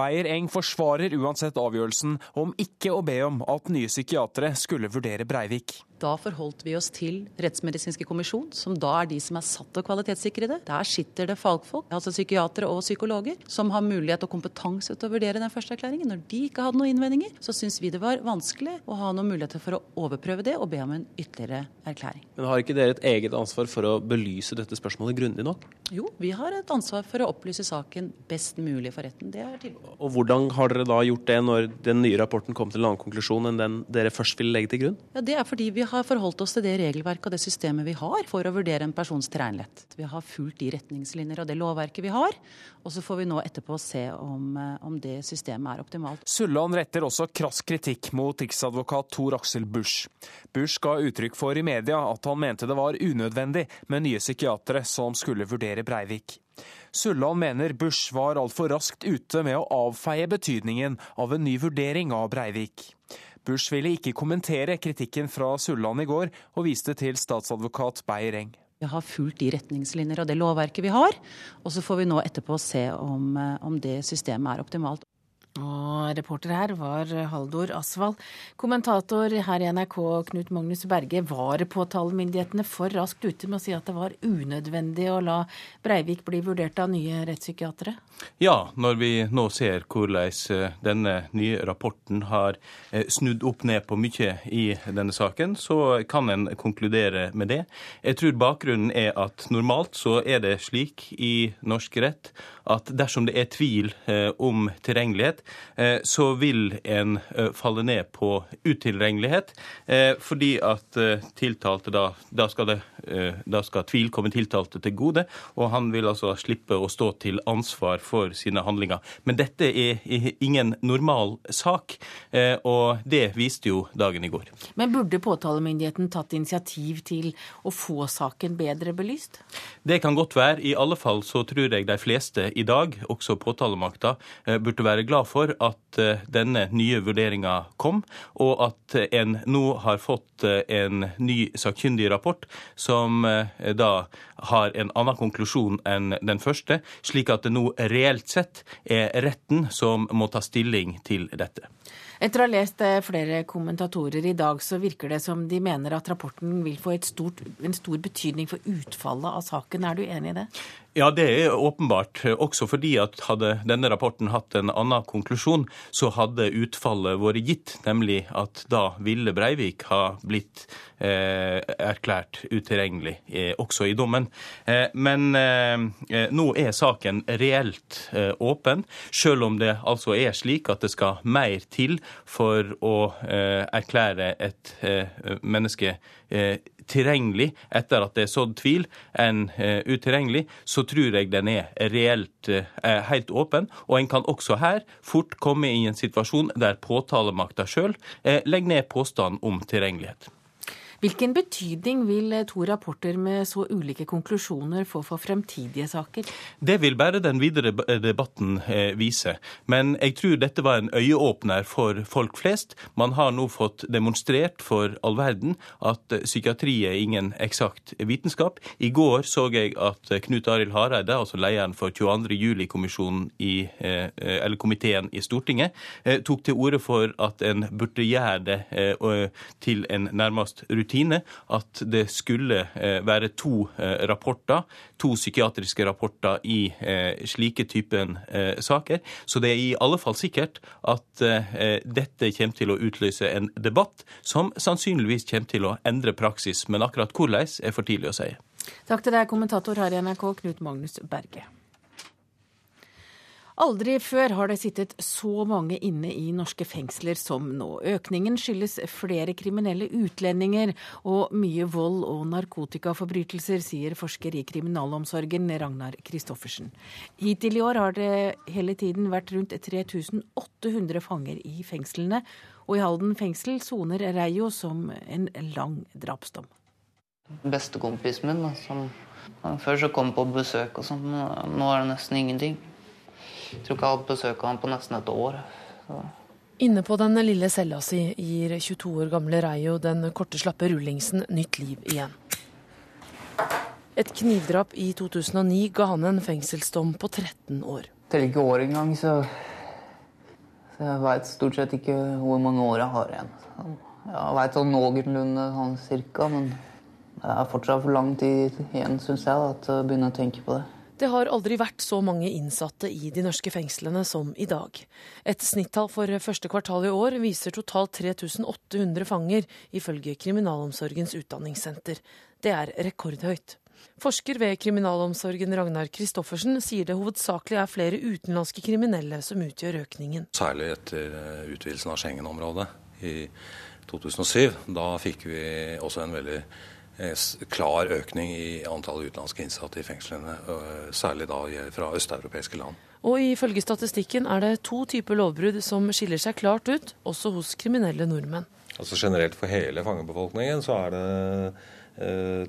Speaker 36: Beyer-Eng forsvarer uansett avgjørelsen om ikke å be om at nye psykiatere skulle vurdere Breivik.
Speaker 35: Da forholdt vi oss til Rettsmedisinske kommisjon, som da er de som er satt til å kvalitetssikre det. Der sitter det fagfolk, altså psykiatere og psykologer, som har mulighet og kompetanse til å vurdere den første erklæringen. Når de ikke hadde noen innvendinger, så syns vi det var vanskelig å ha noen muligheter for å overprøve det og be om en ytterligere erklæring.
Speaker 36: Men har ikke dere et eget ansvar for å belyse dette spørsmålet grundig nok?
Speaker 35: Jo, vi har et ansvar for å opplyse saken best mulig for retten. Det er tilbudet.
Speaker 36: Og hvordan har dere da gjort det når den nye rapporten kom til en annen konklusjon enn den dere først ville legge til grunn?
Speaker 35: Ja, Det er fordi vi har forholdt oss til det regelverket og det systemet vi har for å vurdere en persons tilregnelighet. Vi har fulgt de retningslinjer og det lovverket vi har, og så får vi nå etterpå se om, eh, om det systemet er optimalt.
Speaker 36: Sulland retter også krass kritikk mot riksadvokat Tor Aksel Busch. Busch ga uttrykk for i media at han mente det var unødvendig med nye psykiatere som skulle vurdere Breivik. Sulland mener Busch var altfor raskt ute med å avfeie betydningen av en ny vurdering av Breivik. Busch ville ikke kommentere kritikken fra Sulland i går, og viste til statsadvokat Beyer-Eng.
Speaker 35: Vi har fulgt de retningslinjer og det lovverket vi har, og så får vi nå etterpå se om, eh, om det systemet er optimalt.
Speaker 1: Og reporter her var Haldor Asvald. Kommentator her i NRK, Knut Magnus Berge. Var påtalemyndighetene for raskt ute med å si at det var unødvendig å la Breivik bli vurdert av nye rettspsykiatere?
Speaker 34: Ja, når vi nå ser hvordan eh, denne nye rapporten har eh, snudd opp ned på mye i denne saken, så kan en konkludere med det. Jeg tror bakgrunnen er at normalt så er det slik i norsk rett at dersom det er tvil eh, om tilregnelighet, så vil en falle ned på utilregnelighet, fordi at tiltalte da, da skal, det, da skal tvil komme tiltalte til gode, og han vil altså slippe å stå til ansvar for sine handlinger. Men dette er ingen normal sak, eh, og det viste jo dagen i går.
Speaker 1: Men burde påtalemyndigheten tatt initiativ til å få saken bedre belyst?
Speaker 34: Det kan godt være. I alle fall så tror jeg de fleste i dag, også påtalemakta, eh, burde være glad for at eh, denne nye vurderinga kom, og at en nå har fått en ny sakkyndig rapport som da har en annen konklusjon enn den første, slik at det nå reelt sett er retten som må ta stilling til dette.
Speaker 1: Etter å ha lest eh, flere kommentatorer i dag, så virker det som de mener at rapporten vil få stort, en stor betydning for utfallet av saken. Er du enig i det?
Speaker 34: Ja, det er åpenbart. Også fordi at hadde denne rapporten hatt en annen konklusjon, så hadde utfallet vært gitt, nemlig at da ville Breivik ha blitt eh, erklært utilregnelig, eh, også i dommen. Eh, men eh, nå er saken reelt eh, åpen, selv om det altså er slik at det skal mer til for å eh, erklære et eh, menneske eh, tilregnelig etter at det er sådd tvil, enn utilregnelig, så tror jeg den er reelt helt åpen. Og en kan også her fort komme i en situasjon der påtalemakta sjøl legger ned påstand om tilregnelighet.
Speaker 1: Hvilken betydning vil eh, to rapporter med så ulike konklusjoner få for fremtidige saker?
Speaker 34: Det vil bare den videre eh, debatten eh, vise. Men jeg tror dette var en øyeåpner for folk flest. Man har nå fått demonstrert for all verden at psykiatri er ingen eksakt vitenskap. I går så jeg at Knut Arild Hareide, altså lederen for 22. juli-komiteen i, i Stortinget, tok til orde for at en burde gjøre det til en nærmest rutine rutine at det skulle eh, være to eh, rapporter, to psykiatriske rapporter i eh, slike typen saker. Så det er i alle fall sikkert at dette kommer til å utløse en debatt som sannsynligvis kommer til å endre praksis. Men akkurat hvordan er for tidlig å si.
Speaker 1: Takk til deg, kommentator her i NRK, Knut Magnus Berge. Aldri før har det sittet så mange inne i norske fengsler som nå. Økningen skyldes flere kriminelle utlendinger og mye vold og narkotikaforbrytelser, sier forsker i kriminalomsorgen Ragnar Christoffersen. Hittil i år har det hele tiden vært rundt 3800 fanger i fengslene, og i Halden fengsel soner Reio som en lang drapsdom.
Speaker 38: Bestekompisen min, som før så kom på besøk og sånn, nå er det nesten ingenting. Jeg tror ikke jeg har hatt besøk av ham på nesten et år. Så.
Speaker 39: Inne på den lille cella si gir 22 år gamle Reio den korte, slappe rullingsen nytt liv igjen. Et knivdrap i 2009 ga han en fengselsdom på 13 år.
Speaker 38: Jeg teller ikke år engang, så, så jeg veit stort sett ikke hvor mange år jeg har igjen. Jeg veit sånn noenlunde sånn cirka, men det er fortsatt for lang tid igjen, syns jeg, da, til å begynne å tenke på det.
Speaker 39: Det har aldri vært så mange innsatte i de norske fengslene som i dag. Et snittall for første kvartal i år viser totalt 3800 fanger, ifølge Kriminalomsorgens utdanningssenter. Det er rekordhøyt. Forsker ved kriminalomsorgen Ragnar Christoffersen sier det hovedsakelig er flere utenlandske kriminelle som utgjør økningen.
Speaker 32: Særlig etter eh, utvidelsen av Schengen-området i 2007. Da fikk vi også en veldig klar økning i antall utenlandske innsatte i fengslene, særlig da fra østeuropeiske land.
Speaker 39: Og ifølge statistikken er det to typer lovbrudd som skiller seg klart ut, også hos kriminelle nordmenn.
Speaker 32: Altså Generelt for hele fangebefolkningen så er det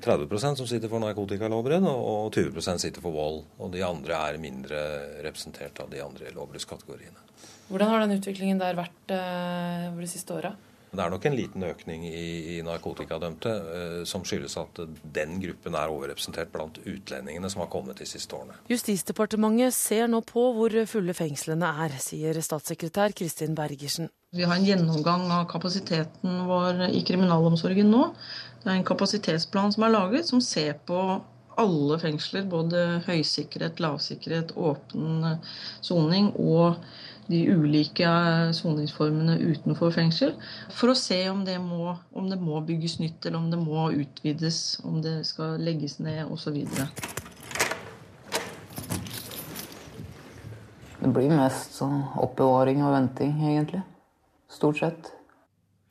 Speaker 32: 30 eh, som sitter for narkotikalovbrudd, og 20% sitter for vold. Og de andre er mindre representert av de andre lovbruddskategoriene.
Speaker 39: Hvordan har den utviklingen der vært eh, over de siste åra?
Speaker 32: Men det er nok en liten økning i, i narkotikadømte eh, som skyldes at den gruppen er overrepresentert blant utlendingene som har kommet de siste årene.
Speaker 39: Justisdepartementet ser nå på hvor fulle fengslene er, sier statssekretær Kristin Bergersen.
Speaker 40: Vi har en gjennomgang av kapasiteten vår i kriminalomsorgen nå. Det er en kapasitetsplan som er laget, som ser på alle fengsler. Både høysikkerhet, lavsikkerhet, åpen soning og de ulike soningsformene utenfor fengsel. For å se om det, må, om det må bygges nytt, eller om det må utvides, om det skal legges ned osv.
Speaker 38: Det blir mest sånn oppbevaring og venting, egentlig. Stort sett.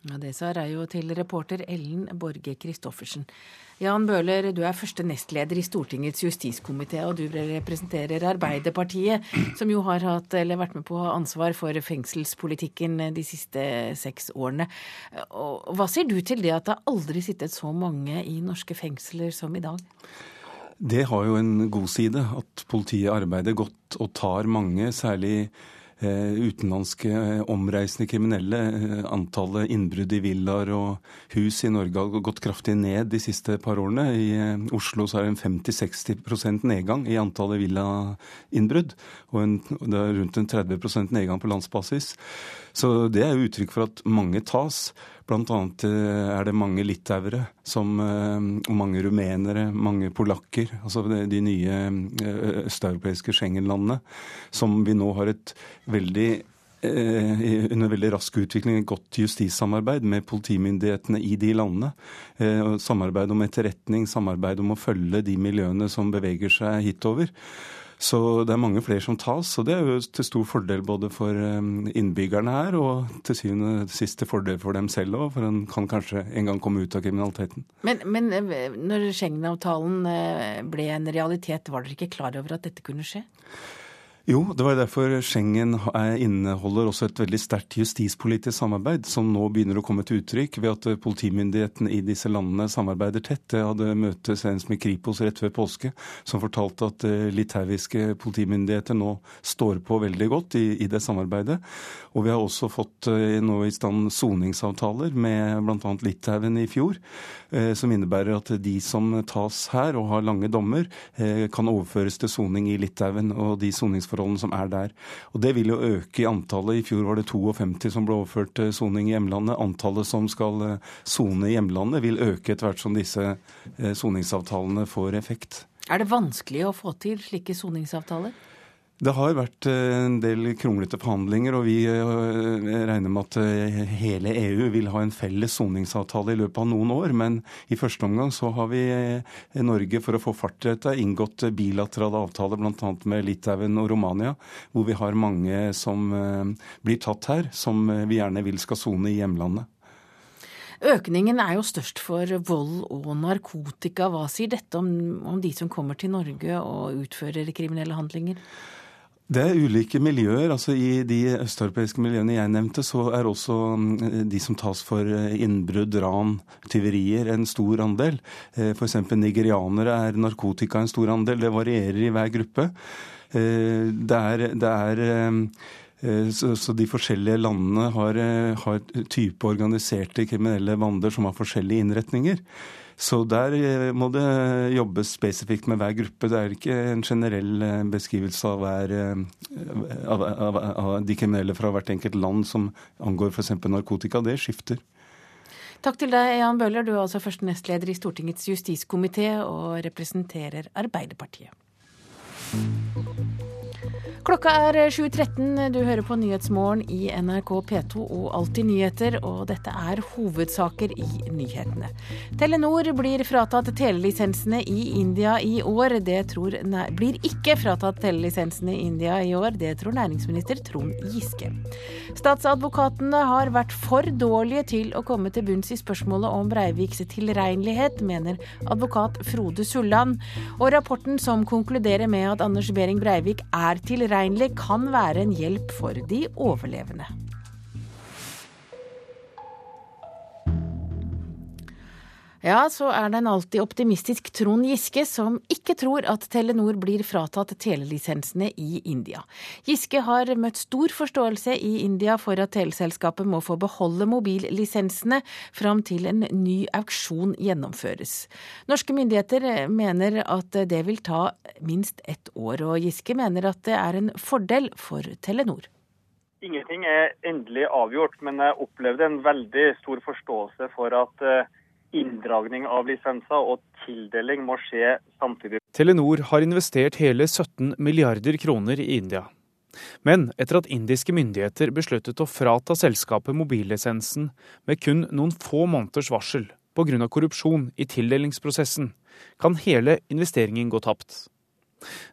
Speaker 1: Ja, Det sa Reio til reporter Ellen Borge Christoffersen. Jan Bøhler, du er første nestleder i Stortingets justiskomité, og du representerer Arbeiderpartiet, som jo har hatt, eller vært med på ansvar for fengselspolitikken de siste seks årene. Og hva sier du til det at det aldri sittet så mange i norske fengsler som i dag?
Speaker 41: Det har jo en god side, at politiet arbeider godt og tar mange, særlig utenlandske eh, omreisende kriminelle. Eh, antallet innbrudd i villaer og hus i Norge har gått kraftig ned de siste par årene. I Oslo så er det en 50-60 nedgang i antallet villainnbrudd. Og en, det er rundt en 30 nedgang på landsbasis. Så det er jo uttrykk for at mange tas. Blant annet eh, er det mange litauere som, og mange rumenere, mange polakker, altså de nye eh, østeuropeiske Schengen-landene, som vi nå har et veldig under veldig rask utvikling et godt justissamarbeid med politimyndighetene i de landene. Samarbeid om etterretning, samarbeid om å følge de miljøene som beveger seg hitover. Så det er mange flere som tas, og det er jo til stor fordel både for eh, innbyggerne her og til syvende og siste fordel for dem selv òg, for en kan kanskje en gang komme ut av kriminaliteten.
Speaker 1: Men, men eh, når Schengen-avtalen eh, ble en realitet, var dere ikke klar over at dette kunne skje?
Speaker 41: Jo, det var derfor Schengen inneholder også et veldig sterkt justispolitisk samarbeid, som nå begynner å komme til uttrykk ved at politimyndighetene i disse landene samarbeider tett. Jeg hadde møte senest med Kripos rett før påske, som fortalte at eh, litauiske politimyndigheter nå står på veldig godt i, i det samarbeidet. Og vi har også fått eh, nå i stand soningsavtaler med bl.a. Litauen i fjor, eh, som innebærer at de som tas her og har lange dommer, kan overføres til soning i Litauen. og de soningsforholdene soningsforholdene som er der. Og Det vil jo øke i antallet. I fjor var det 52 som ble overført til soning i hjemlandet. Antallet som skal eh, sone i hjemlandet vil øke etter hvert som disse eh, soningsavtalene får effekt.
Speaker 1: Er det vanskelig å få til slike soningsavtaler?
Speaker 41: Det har vært eh, en del kronglete forhandlinger, og vi eh, regner med at eh, hele EU vil ha en felles soningsavtale i løpet av noen år. Men i første omgang så har vi i Norge, for å få fart i dette, inngått bilaterale avtaler bl.a. med Litauen og Romania, hvor vi har mange som blir tatt her, som vi gjerne vil skal sone i hjemlandet.
Speaker 1: Økningen er jo størst for vold og narkotika. Hva sier dette om, om de som kommer til Norge og utfører kriminelle handlinger?
Speaker 41: Det er ulike miljøer. altså I de østeuropeiske miljøene jeg nevnte, så er også mm, de som tas for eh, innbrudd, ran, tyverier, en stor andel. Eh, F.eks. nigerianere er narkotika en stor andel. Det varierer i hver gruppe. Eh, det er, det er så, de forskjellige landene har, har type organiserte kriminelle bander som har forskjellige innretninger. Så der eh, må det jobbes spesifikt med hver gruppe. Det er ikke en generell eh, beskrivelse av, hver, eh, av, av, av de kriminelle fra hvert enkelt land som angår f.eks. narkotika. Det skifter.
Speaker 1: Takk til deg, Jan Bøhler. Du er altså første nestleder i Stortingets justiskomité og representerer Arbeiderpartiet. Klokka er 7.13. Du hører på Nyhetsmorgen i NRK P2 og Alltid nyheter, og dette er hovedsaker i nyhetene. Telenor blir fratatt telelisensene i India i år. Det tror, blir ikke fratatt telelisensene i India i år, det tror næringsminister Trond Giske. Statsadvokatene har vært for dårlige til å komme til bunns i spørsmålet om Breiviks tilregnelighet, mener advokat Frode Sulland. Og rapporten som konkluderer med at Anders Behring Breivik er tilregnelig, utilregnelig kan være en hjelp for de overlevende. Ja, så er det en alltid optimistisk Trond Giske som ikke tror at Telenor blir fratatt telelisensene i India. Giske har møtt stor forståelse i India for at teleselskapet må få beholde mobillisensene fram til en ny auksjon gjennomføres. Norske myndigheter mener at det vil ta minst ett år, og Giske mener at det er en fordel for Telenor.
Speaker 42: Ingenting er endelig avgjort, men jeg opplevde en veldig stor forståelse for at eh, inndragning av lisenser og tildeling må skje samtidig.
Speaker 36: Telenor har investert hele 17 milliarder kroner i India. Men etter at indiske myndigheter besluttet å frata selskapet mobillisensen med kun noen få måneders varsel pga. korrupsjon i tildelingsprosessen, kan hele investeringen gå tapt.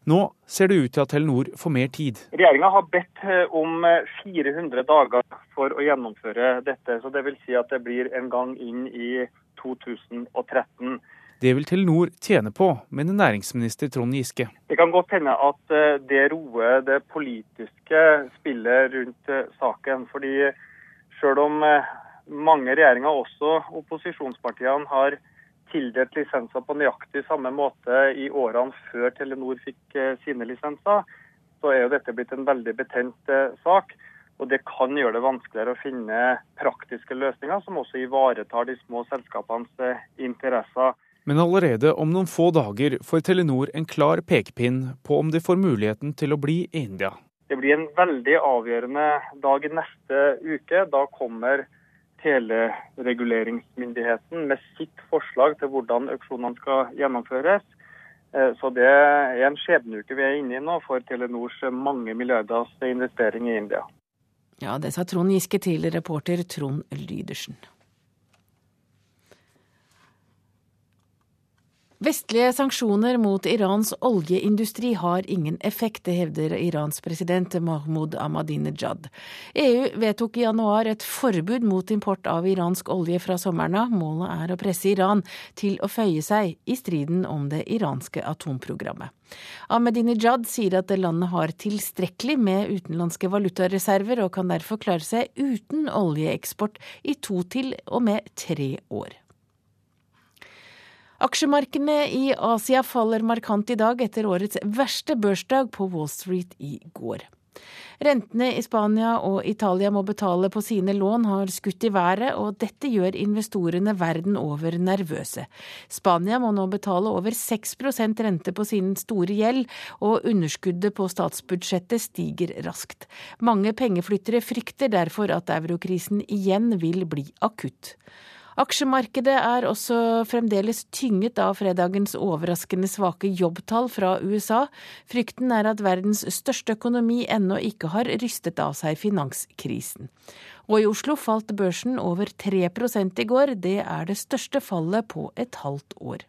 Speaker 36: Nå ser det ut til at Telenor får mer tid.
Speaker 42: Regjeringa har bedt eh, om 400 dager for å gjennomføre dette. så det vil Si at det blir en gang inn i 2013.
Speaker 36: Det vil Telenor tjene på, mener næringsminister Trond Giske.
Speaker 42: Det kan godt hende at eh, det roer det politiske spillet rundt eh, saken. fordi selv om eh, mange regjeringer, også opposisjonspartiene, har tildelt lisenser på nøyaktig samme måte i årene før Telenor fikk sine lisenser, så er jo dette blitt en veldig betent sak. Og det kan gjøre det vanskeligere å finne praktiske løsninger som også ivaretar de små selskapenes eh, interesser.
Speaker 36: Men allerede om noen få dager får Telenor en klar pekepinn på om de får muligheten til å bli i India.
Speaker 42: Det blir en veldig avgjørende dag i neste uke. Da kommer telereguleringsmyndigheten med sitt forslag til hvordan auksjonene skal gjennomføres. Eh, så det er en skjebneuke vi er inne i nå for Telenors mange milliarders investering i India.
Speaker 1: Ja, det sa Trond Giske til reporter Trond Lydersen. Vestlige sanksjoner mot Irans oljeindustri har ingen effekt, det hevder Irans president Mahmoud Ahmadinejad. EU vedtok i januar et forbud mot import av iransk olje fra sommeren av. Målet er å presse Iran til å føye seg i striden om det iranske atomprogrammet. Ahmadinejad sier at landet har tilstrekkelig med utenlandske valutareserver og kan derfor klare seg uten oljeeksport i to til og med tre år. Aksjemarkedene i Asia faller markant i dag etter årets verste børsdag på Wall Street i går. Rentene i Spania og Italia må betale på sine lån har skutt i været, og dette gjør investorene verden over nervøse. Spania må nå betale over 6% rente på sin store gjeld, og underskuddet på statsbudsjettet stiger raskt. Mange pengeflyttere frykter derfor at eurokrisen igjen vil bli akutt. Aksjemarkedet er også fremdeles tynget av fredagens overraskende svake jobbtall fra USA. Frykten er at verdens største økonomi ennå ikke har rystet av seg finanskrisen. Og i Oslo falt børsen over 3% i går. Det er det største fallet på et halvt år.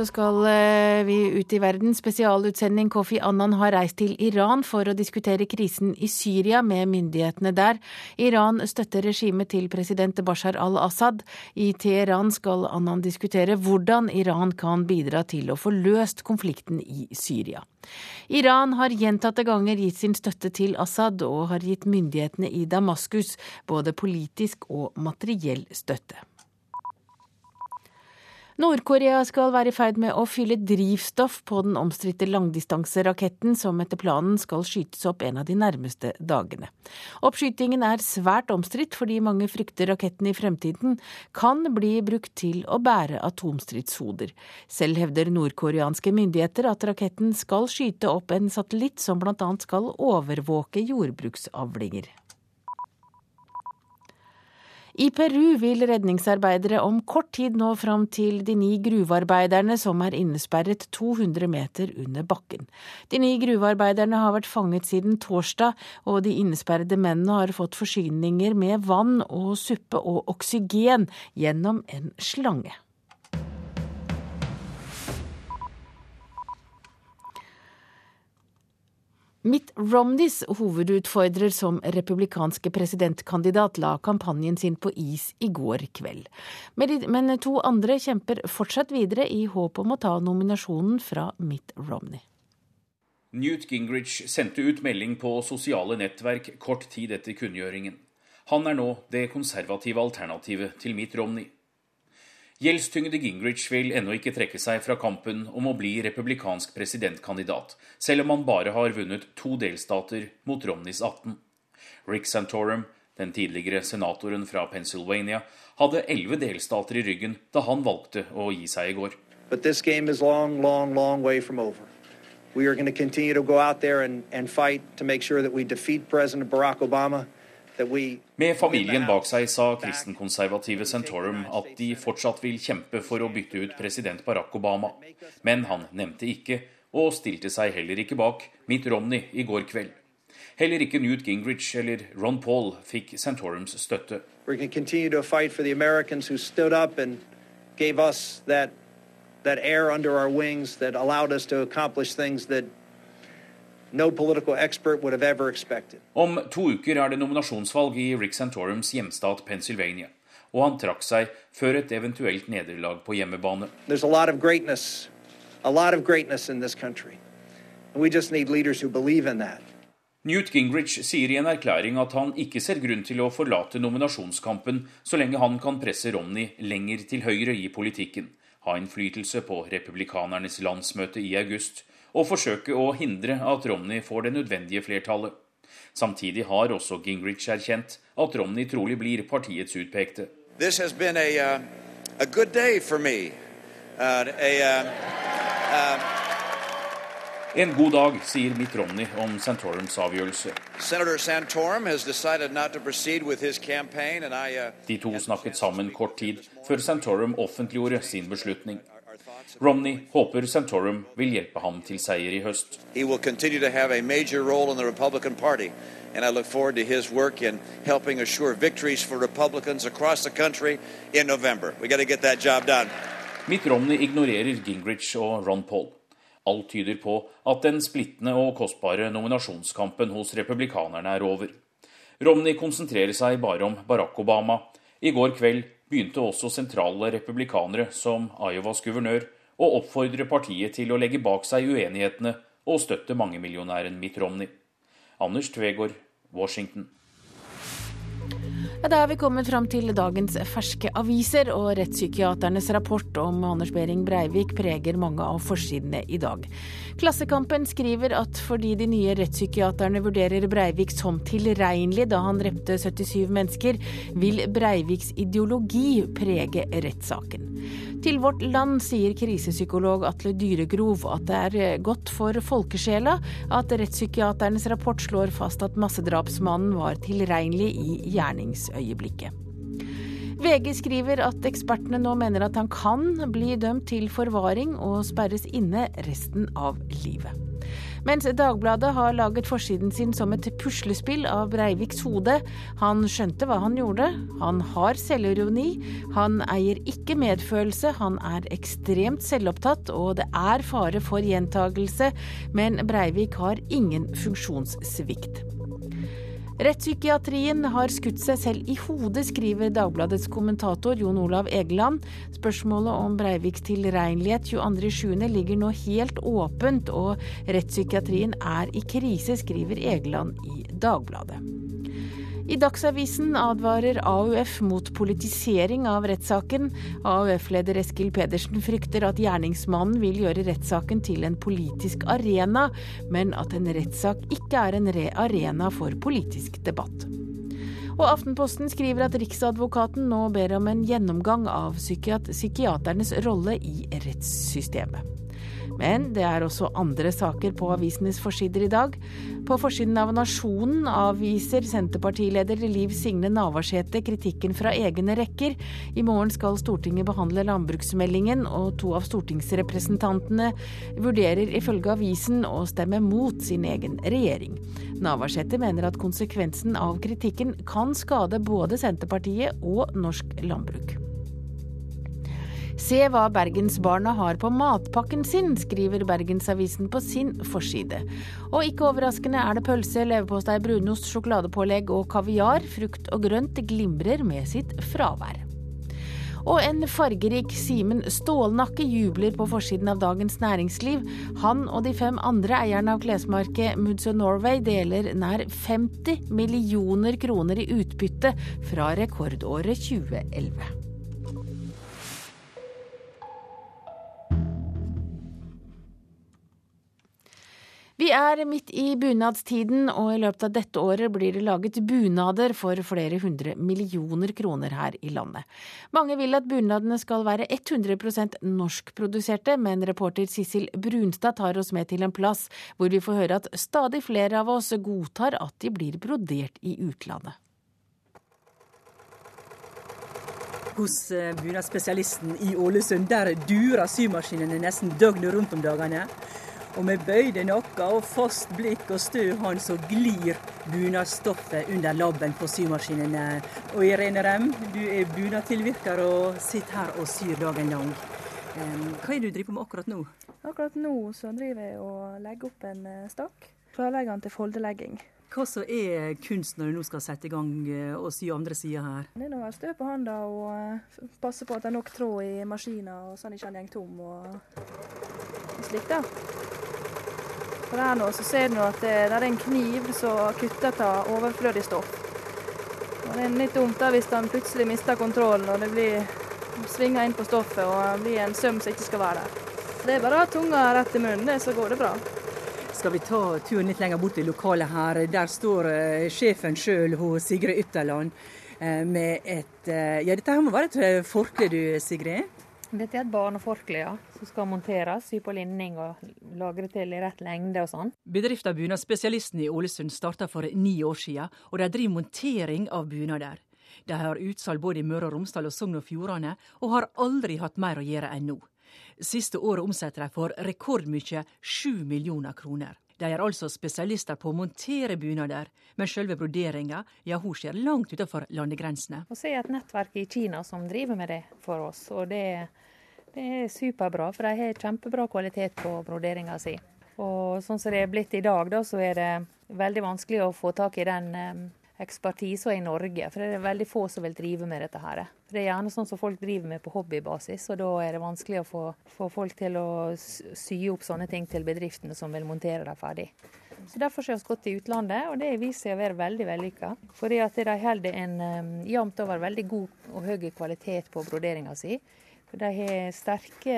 Speaker 1: Så skal eh, vi ut i verden. Spesialutsending Kofi Annan har reist til Iran for å diskutere krisen i Syria med myndighetene der. Iran støtter regimet til president Bashar al-Assad. I Teheran skal Annan diskutere hvordan Iran kan bidra til å få løst konflikten i Syria. Iran har gjentatte ganger gitt sin støtte til Assad og har gitt myndighetene i Damaskus både politisk og materiell støtte. Nord-Korea skal være i ferd med å fylle drivstoff på den omstridte langdistanseraketten som etter planen skal skytes opp en av de nærmeste dagene. Oppskytingen er svært omstridt fordi mange frykter raketten i fremtiden kan bli brukt til å bære atomstridshoder. Selv hevder nordkoreanske myndigheter at raketten skal skyte opp en satellitt som bl.a. skal overvåke jordbruksavlinger. I Peru vil redningsarbeidere om kort tid nå fram til de ni gruvearbeiderne som er innesperret 200 meter under bakken. De ni gruvearbeiderne har vært fanget siden torsdag, og de innesperrede mennene har fått forsyninger med vann og suppe og oksygen gjennom en slange. Mitt Romneys hovedutfordrer som republikanske presidentkandidat la kampanjen sin på is i går kveld. Men to andre kjemper fortsatt videre i håp om å ta nominasjonen fra Mitt Romney.
Speaker 43: Newt Gingrich sendte ut melding på sosiale nettverk kort tid etter kunngjøringen. Han er nå det konservative alternativet til Mitt Romney. Gjeldstyngede Gingrich vil ennå ikke trekke seg fra kampen om å bli republikansk presidentkandidat, selv om han bare har vunnet to delstater mot Romneys 18. Rick Santorum, den tidligere senatoren fra Pennsylvania, hadde elleve delstater i ryggen da han valgte å gi seg i går.
Speaker 44: Long, long, long. We are going to continue to go out there and, and fight to make sure that we defeat President Barack Obama.
Speaker 43: Med familien bak seg sa kristenkonservative Santorum at de fortsatt vil kjempe for å bytte ut president Barack Obama. Men han nevnte ikke, og stilte seg heller ikke bak, Mitt Romney i går kveld. Heller ikke Newt Gingrich eller Ron Paul fikk Santorums støtte.
Speaker 44: That that air under our wings that allowed us to accomplish things that no political expert would have ever expected.
Speaker 43: Om to uker er det nominasjonsvalg i Rick Santorums hjemstat Pennsylvania. Og han trakk seg før et eventuelt nederlag på hjemmebane.
Speaker 44: There's a lot of greatness, a lot of greatness in this country. And we just need leaders who believe in that.
Speaker 43: Newt Gingrich sier i en erklæring at han ikke ser grunn til å forlate nominasjonskampen så lenge han kan presse Romney lenger til høyre i politikken ha innflytelse på republikanernes landsmøte i august og forsøke å hindre at Romney får det nødvendige flertallet. Samtidig har også Gingrich erkjent at Romney trolig blir partiets utpekte.
Speaker 44: This has been a, uh, a for me. Uh, a, uh,
Speaker 43: en god dag, sier Mitt Romney om Santorums avgjørelse.
Speaker 44: Santorum I,
Speaker 43: uh, De to snakket sammen kort tid før Santorum offentliggjorde sin beslutning. Romney håper Santorum vil hjelpe ham til seier i høst.
Speaker 44: and I look forward to his work in helping assure victories for Republicans across the country in November. We got to get that job done.
Speaker 43: Mitt Romney ignorerer Gingrich og Ron Paul. Alt tyder på at den splittende og kostbare nominasjonskampen hos republikanerne er over. Romney konsentrerer seg bare om Barack Obama. I går kveld begynte også sentrale republikanere, som Iowas guvernør, å oppfordre partiet til å legge bak seg uenighetene og støtte mangemillionæren Mitt Romney. Anders Tvegård, Washington.
Speaker 1: Da er vi kommet fram til dagens ferske aviser, og rettspsykiaternes rapport om Anders Behring Breivik preger mange av forsidene i dag. Klassekampen skriver at fordi de nye rettspsykiaterne vurderer Breivik som tilregnelig da han drepte 77 mennesker, vil Breiviks ideologi prege rettssaken. Til Vårt Land sier krisepsykolog Atle Dyregrov at det er godt for folkesjela at rettspsykiaternes rapport slår fast at massedrapsmannen var tilregnelig i gjerningsøyeblikket. VG skriver at ekspertene nå mener at han kan bli dømt til forvaring og sperres inne resten av livet. Mens Dagbladet har laget forsiden sin som et puslespill av Breiviks hode. Han skjønte hva han gjorde. Han har selvironi. Han eier ikke medfølelse. Han er ekstremt selvopptatt, og det er fare for gjentagelse. Men Breivik har ingen funksjonssvikt. Rettspsykiatrien har skutt seg selv i hodet, skriver Dagbladets kommentator Jon Olav Egeland. Spørsmålet om Breiviks tilregnelighet 22.7 ligger nå helt åpent, og rettspsykiatrien er i krise, skriver Egeland i Dagbladet. I Dagsavisen advarer AUF mot politisering av rettssaken. AUF-leder Eskil Pedersen frykter at gjerningsmannen vil gjøre rettssaken til en politisk arena, men at en rettssak ikke er en arena for politisk debatt. Og Aftenposten skriver at Riksadvokaten nå ber om en gjennomgang av psykiaternes rolle i rettssystemet. Men det er også andre saker på avisenes forsider i dag. På forsiden av Nasjonen avviser Senterpartileder Liv Signe Navarsete kritikken fra egne rekker. I morgen skal Stortinget behandle landbruksmeldingen, og to av stortingsrepresentantene vurderer ifølge avisen å stemme mot sin egen regjering. Navarsete mener at konsekvensen av kritikken kan skade både Senterpartiet og norsk landbruk. Se hva bergensbarna har på matpakken sin, skriver Bergensavisen på sin forside. Og ikke overraskende er det pølse, leverpostei, brunost, sjokoladepålegg og kaviar. Frukt og grønt glimrer med sitt fravær. Og en fargerik Simen Stålnakke jubler på forsiden av Dagens Næringsliv. Han og de fem andre eierne av klesmerket Moods of Norway deler nær 50 millioner kroner i utbytte fra rekordåret 2011. Vi er midt i bunadstiden, og i løpet av dette året blir det laget bunader for flere hundre millioner kroner her i landet. Mange vil at bunadene skal være 100% norskproduserte, men reporter Sissel Brunstad tar oss med til en plass hvor vi får høre at stadig flere av oss godtar at de blir brodert i utlandet.
Speaker 45: Hos eh, bunadsspesialisten i Ålesund der durer symaskinene nesten døgnet rundt om dagene. Og med bøyde nakka og fast blikk og stø han så glir bunadstoffet under labben på symaskinene. Og Irene Rem, du er bunadtilvirker og sitter her og syr dagen lang. Hva er det du driver med akkurat nå?
Speaker 46: Akkurat nå så driver jeg og legger opp en eh, stakk. Klarlegger den til foldelegging.
Speaker 45: Hva så er kunst når du nå skal sette i gang eh, og sy andre sida her?
Speaker 46: Det er å være stø på handa og eh, passe på at det er nok tråd i maskina, og sånn ikke den går tom og slikt. da. For her nå så ser du at det, det er en kniv som kutter av overflødig stoff. Og Det er litt dumt da hvis den plutselig mister kontrollen og det blir svinger inn på stoffet og det blir en søm som ikke skal være der. Det er bare å ha tunga rett i munnen, det, så går det bra.
Speaker 45: Skal vi ta turen litt lenger bort i lokalet her. Der står uh, sjefen sjøl, Sigrid Ytterland, uh, med et Ja, dette her må være et forkle du, Sigrid?
Speaker 47: Dette er et barneforkle ja, som skal monteres, sy på linning og lagre til i rett lengde og sånn.
Speaker 45: Bedriften Bunadspesialisten i Ålesund starta for ni år siden, og de driver montering av bunader. De har utsalg både i Møre og Romsdal og Sogn og Fjordane, og har aldri hatt mer å gjøre enn nå. Siste året omsetter de for rekordmye sju millioner kroner. De er altså spesialister på å montere bunader, men selve broderinga ja, hun skjer langt utenfor landegrensene.
Speaker 47: Vi ser et nettverk i Kina som driver med det for oss, og det, det er superbra. For de har kjempebra kvalitet på broderinga si. Og sånn som det er blitt i dag, da, så er det veldig vanskelig å få tak i den eh, ekspertise i Norge. For det er veldig få som vil drive med dette her. For det er gjerne sånn som folk driver med på hobbybasis, og da er det vanskelig å få, få folk til å sy opp sånne ting til bedriftene som vil montere dem ferdig. Så Derfor har vi gått til utlandet, og det viser seg å være veldig vellykka. Fordi at de holder en um, jevnt over veldig god og høy kvalitet på broderinga si. For De har sterke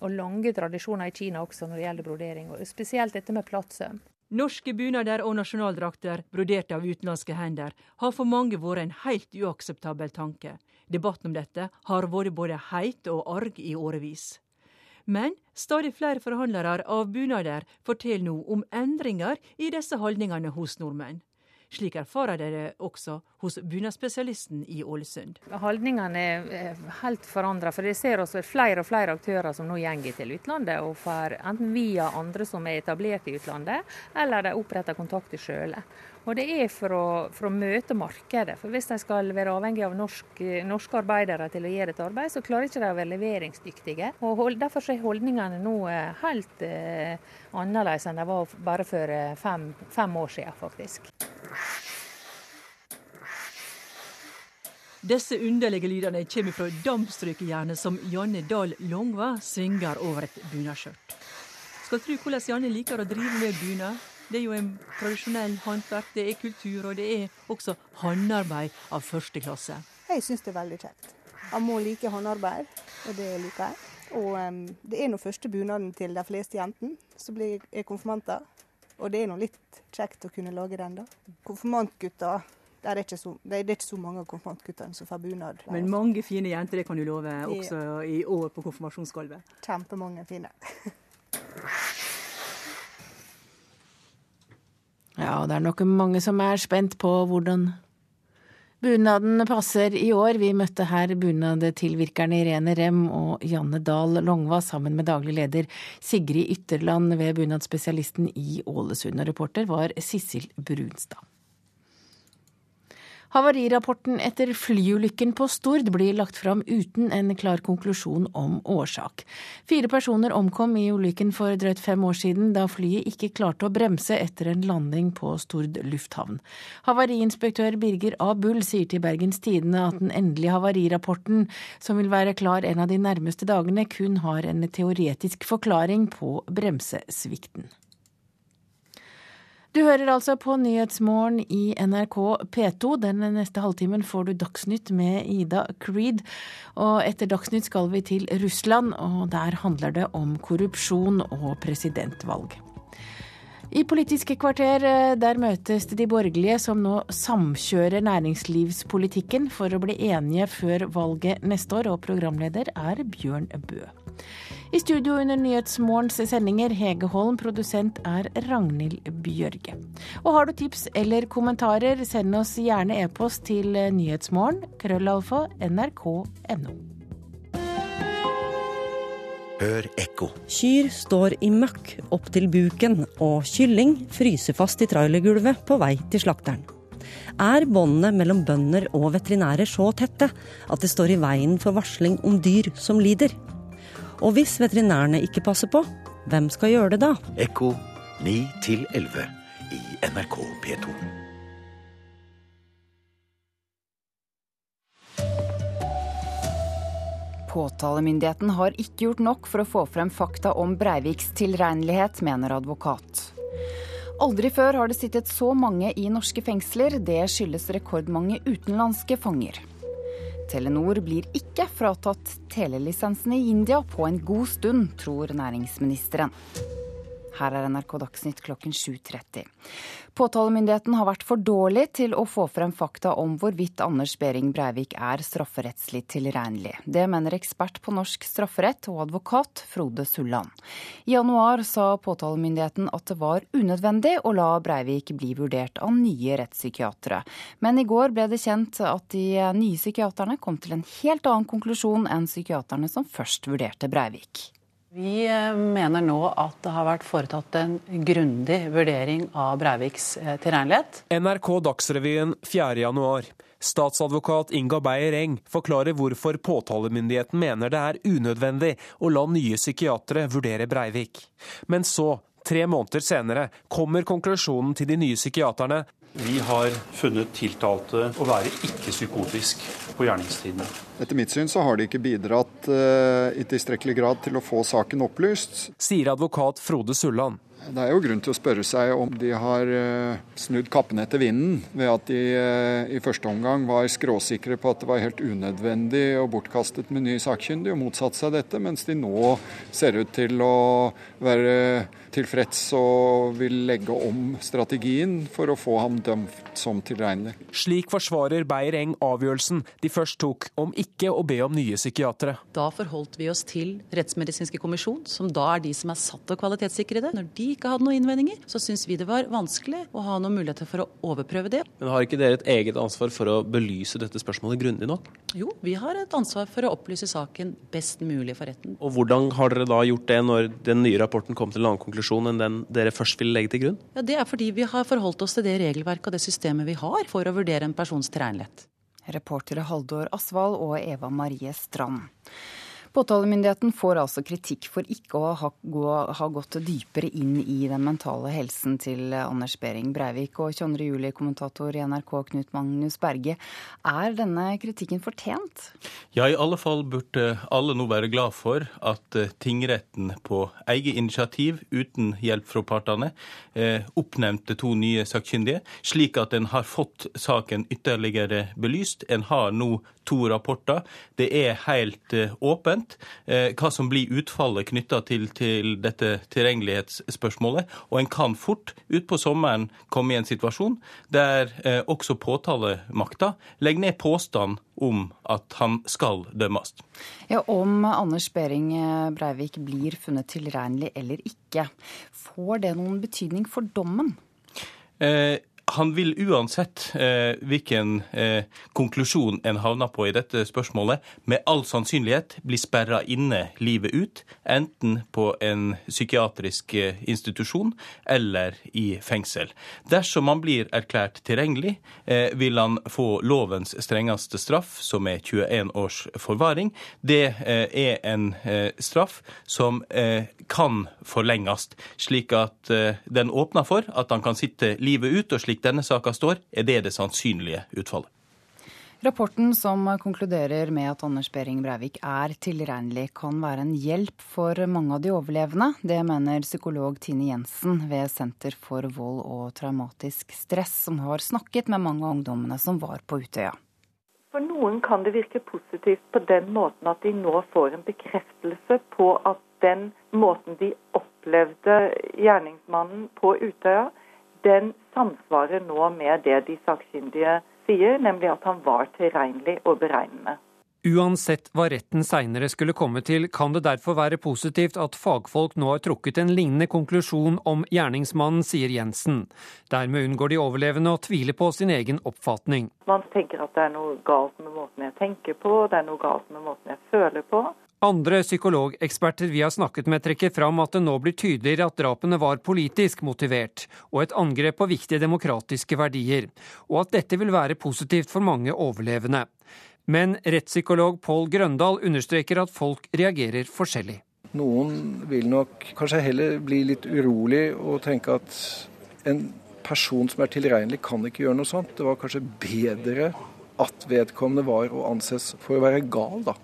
Speaker 47: og lange tradisjoner i Kina også når det gjelder brodering, og spesielt dette med plattsøm.
Speaker 45: Norske bunader og nasjonaldrakter brodert av utenlandske hender har for mange vært en helt uakseptabel tanke. Debatten om dette har vært både heit og arg i årevis. Men stadig flere forhandlere av bunader forteller nå om endringer i disse holdningene hos nordmenn. Slik erfarer de det også hos bunadsspesialisten i Ålesund.
Speaker 47: Holdningene er helt forandra, for det ser også flere og flere aktører som nå går til utlandet, og får enten via andre som er etablert i utlandet, eller de oppretter kontakter sjøl. Og det er for å, for å, møte markedet. For hvis de skal være avhengig av norsk, norske arbeidere til å gjøre et arbeid, så klarer ikke de å være leveringsdyktige. Og Derfor er holdningene nå eh, helt eh, annerledes enn de var bare for eh, fem, fem år siden, faktisk.
Speaker 45: Disse underlige lydene kommer fra dampstrykejernet som Janne Dahl Longva svinger over et bunadsskjørt. Skal tro hvordan Janne liker å drive med bunad. Det er jo en tradisjonell håndverk, det er kultur, og det er også håndarbeid av første klasse.
Speaker 46: Jeg syns det er veldig kjekt. Jeg må like håndarbeid, og det liker jeg. Og um, det er nå første bunaden til de fleste jentene som blir konfirmanter. Og det er nå litt kjekt å kunne lage den, da. Konfirmantgutter det er, så, det er ikke så mange av konfirmantguttene som får bunad.
Speaker 45: Men mange fine jenter, det kan du love, også i år på konfirmasjonsgulvet?
Speaker 46: Kjempemange fine.
Speaker 1: ja, det er nok mange som er spent på hvordan bunaden passer i år. Vi møtte her bunadtilvirkerne Irene Rem og Janne Dahl Longva sammen med daglig leder Sigrid Ytterland ved Bunadsspesialisten i Ålesund. Og reporter var Sissel Brunstad. Havarirapporten etter flyulykken på Stord blir lagt fram uten en klar konklusjon om årsak. Fire personer omkom i ulykken for drøyt fem år siden, da flyet ikke klarte å bremse etter en landing på Stord lufthavn. Havariinspektør Birger A. Bull sier til Bergens Tidende at den endelige havarirapporten, som vil være klar en av de nærmeste dagene, kun har en teoretisk forklaring på bremsesvikten. Du hører altså på Nyhetsmorgen i NRK P2. Den neste halvtimen får du Dagsnytt med Ida Creed. Og etter Dagsnytt skal vi til Russland, og der handler det om korrupsjon og presidentvalg. I Politiske kvarter eh, der møtes de borgerlige som nå samkjører næringslivspolitikken for å bli enige før valget neste år, og programleder er Bjørn Bø. I studio under Nyhetsmorgens sendinger, Hege Holm, produsent er Ragnhild Bjørge. Og har du tips eller kommentarer, send oss gjerne e-post til nyhetsmorgen, krøllalfa, nrk.no.
Speaker 48: Hør ekko. Kyr står i møkk opp til buken, og kylling fryser fast i trailergulvet på vei til slakteren. Er båndene mellom bønder og veterinærer så tette at det står i veien for varsling om dyr som lider? Og hvis veterinærene ikke passer på, hvem skal gjøre det da?
Speaker 49: Ekko 9 11 i NRK P2.
Speaker 50: Påtalemyndigheten har ikke gjort nok for å få frem fakta om Breiviks tilregnelighet, mener advokat. Aldri før har det sittet så mange i norske fengsler. Det skyldes rekordmange utenlandske fanger. Telenor blir ikke fratatt telelisensen i India på en god stund, tror næringsministeren. Her er NRK Dagsnytt klokken 7.30. Påtalemyndigheten har vært for dårlig til å få frem fakta om hvorvidt Anders Behring Breivik er strafferettslig tilregnelig. Det mener ekspert på norsk strafferett og advokat Frode Sulland. I januar sa påtalemyndigheten at det var unødvendig å la Breivik bli vurdert av nye rettspsykiatere. Men i går ble det kjent at de nye psykiaterne kom til en helt annen konklusjon enn psykiaterne som først vurderte Breivik.
Speaker 35: Vi eh, mener nå at det har vært foretatt en grundig vurdering av Breiviks eh, tilregnelighet.
Speaker 36: NRK Dagsrevyen 4.1. Statsadvokat Inga Beyer Eng forklarer hvorfor påtalemyndigheten mener det er unødvendig å la nye psykiatere vurdere Breivik. Men så, tre måneder senere, kommer konklusjonen til de nye psykiaterne
Speaker 37: vi har funnet tiltalte å være ikke psykotisk på gjerningstidene.
Speaker 31: Etter mitt syn så har de ikke bidratt uh, i tilstrekkelig grad til å få saken opplyst.
Speaker 36: Sier advokat Frode Sulland.
Speaker 31: Det er jo grunn til å spørre seg om de har uh, snudd kappen etter vinden ved at de uh, i første omgang var skråsikre på at det var helt unødvendig og bortkastet med ny sakkyndig, og motsatte seg dette, mens de nå ser ut til å være tilfreds og vil legge om strategien for å få ham dømt som tilregnelig.
Speaker 36: Slik forsvarer Beyer-Eng avgjørelsen de først tok om ikke å be om nye psykiatere.
Speaker 35: Da forholdt vi oss til Rettsmedisinske kommisjon, som da er de som er satt til å kvalitetssikre det. Når de ikke hadde noen innvendinger, så syns vi det var vanskelig å ha noen muligheter for å overprøve det.
Speaker 51: Men har ikke dere et eget ansvar for å belyse dette spørsmålet grundig nok?
Speaker 35: Jo, vi har et ansvar for å opplyse saken best mulig for retten.
Speaker 51: Og hvordan har dere da gjort det når den nye rapporten kom til en annen konklusjon enn den dere først ville legge til grunn?
Speaker 35: Ja, Det er fordi vi har forholdt oss til det regelverket og det systemet vi har for å vurdere en persons tilregnelighet.
Speaker 50: Reportere Haldor Asvald og Eva Marie Strand. Påtalemyndigheten får altså kritikk for ikke å ha, gå, ha, gått dypere inn i den mentale helsen til Anders Behring Breivik. Og 22. juli-kommentator i NRK Knut Magnus Berge, er denne kritikken fortjent?
Speaker 34: Ja, i alle fall burde alle nå være glad for at eh, tingretten på eget initiativ, uten hjelp fra partene, eh, oppnevnte to nye sakkyndige, slik at en har fått saken ytterligere belyst. En har nå to rapporter. Det er helt eh, åpent eh, hva som blir utfallet knytta til, til, dette tilgjengelighetsspørsmålet. Og en kan fort utpå sommeren komme i en situasjon der eh, også påtalemakta legger ned påstand om at han skal dømmes.
Speaker 50: Ja, Om Anders Behring Breivik blir funnet tilregnelig eller ikke, får det noen betydning for dommen?
Speaker 34: Eh, han vil uansett eh, hvilken eh, konklusjon en havner på i dette spørsmålet, med all sannsynlighet bli sperra inne livet ut, enten på en psykiatrisk eh, institusjon eller i fengsel. Dersom han blir erklært tilregnelig, eh, vil han få lovens strengeste straff, som er 21 års forvaring. Det eh, er en eh, straff som kan forlenges, slik at den åpner for at han kan sitte livet ut. og slik slik denne saka står, er det det sannsynlige utfallet.
Speaker 50: Rapporten som konkluderer med at Anders Behring Breivik er tilregnelig, kan være en hjelp for mange av de overlevende. Det mener psykolog Tine Jensen ved Senter for vold og traumatisk stress, som har snakket med mange av ungdommene som var på Utøya.
Speaker 52: For noen kan det virke positivt på den måten at de nå får en bekreftelse på at den måten de opplevde gjerningsmannen på Utøya, den samsvarer nå med det de sakkyndige sier, nemlig at han var tilregnelig og beregnende.
Speaker 3: Uansett hva retten seinere skulle komme til, kan det derfor være positivt at fagfolk nå har trukket en lignende konklusjon om gjerningsmannen, sier Jensen. Dermed unngår de overlevende å tvile på sin egen oppfatning.
Speaker 52: Man tenker at det er noe galt med måten jeg tenker på, det er noe galt med måten jeg føler på.
Speaker 3: Andre psykologeksperter vi har snakket med trekker fram at det nå blir tydeligere at drapene var politisk motivert, og et angrep på viktige demokratiske verdier, og at dette vil være positivt for mange overlevende. Men rettspsykolog Pål Grøndal understreker at folk reagerer forskjellig.
Speaker 4: Noen vil nok kanskje heller bli litt urolig og tenke at en person som er tilregnelig, kan ikke gjøre noe sånt. Det var kanskje bedre at vedkommende var å anses for å være gal, da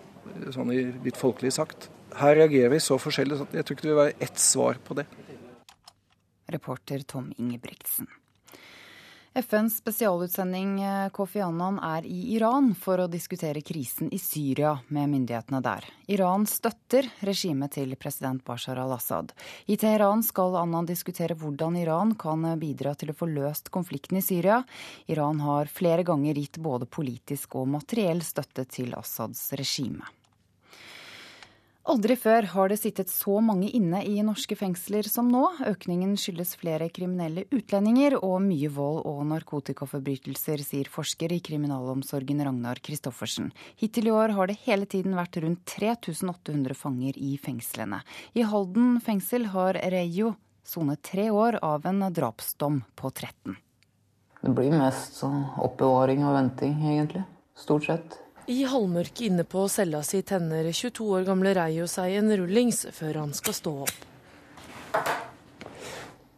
Speaker 4: sånn litt folkelig sagt. Her reagerer vi så forskjellig, så jeg tror ikke det vil være ett svar på det.
Speaker 50: Reporter Tom Ingebrigtsen. FNs spesialutsending eh, Kofi Annan er i Iran for å diskutere krisen i Syria med myndighetene der. Iran støtter regimet til president Bashar al-Assad. I Teheran skal Annan diskutere hvordan Iran kan bidra til å få løst konflikten i Syria. Iran har flere ganger gitt både politisk og materiell støtte til Assads regime. Aldri før har det sittet så mange inne i norske fengsler som nå. Økningen skyldes flere kriminelle utlendinger og mye vold og narkotikaforbrytelser, sier forsker i kriminalomsorgen Ragnar Christoffersen. Hittil i år har det hele tiden vært rundt 3800 fanger i fengslene. I Halden fengsel har Reyo sonet tre år av en drapsdom på 13.
Speaker 38: Det blir mest sånn oppbevaring og venting, egentlig. Stort sett.
Speaker 39: I halvmørket inne på cella si tenner 22 år gamle Reio seg en rullings før han skal stå opp.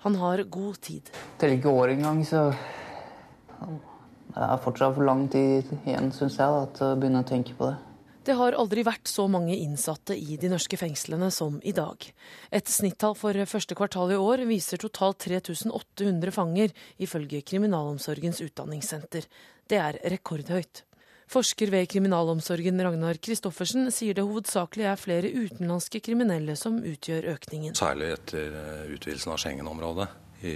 Speaker 39: Han har god tid.
Speaker 38: Teller ikke år engang, så det er fortsatt for lang tid igjen, syns jeg, da, til å begynne å tenke på det.
Speaker 39: Det har aldri vært så mange innsatte i de norske fengslene som i dag. Et snittall for første kvartal i år viser totalt 3800 fanger, ifølge Kriminalomsorgens utdanningssenter. Det er rekordhøyt. Forsker ved kriminalomsorgen Ragnar Christoffersen sier det hovedsakelig er flere utenlandske kriminelle som utgjør økningen.
Speaker 53: Særlig etter eh, utvidelsen av Schengen-området i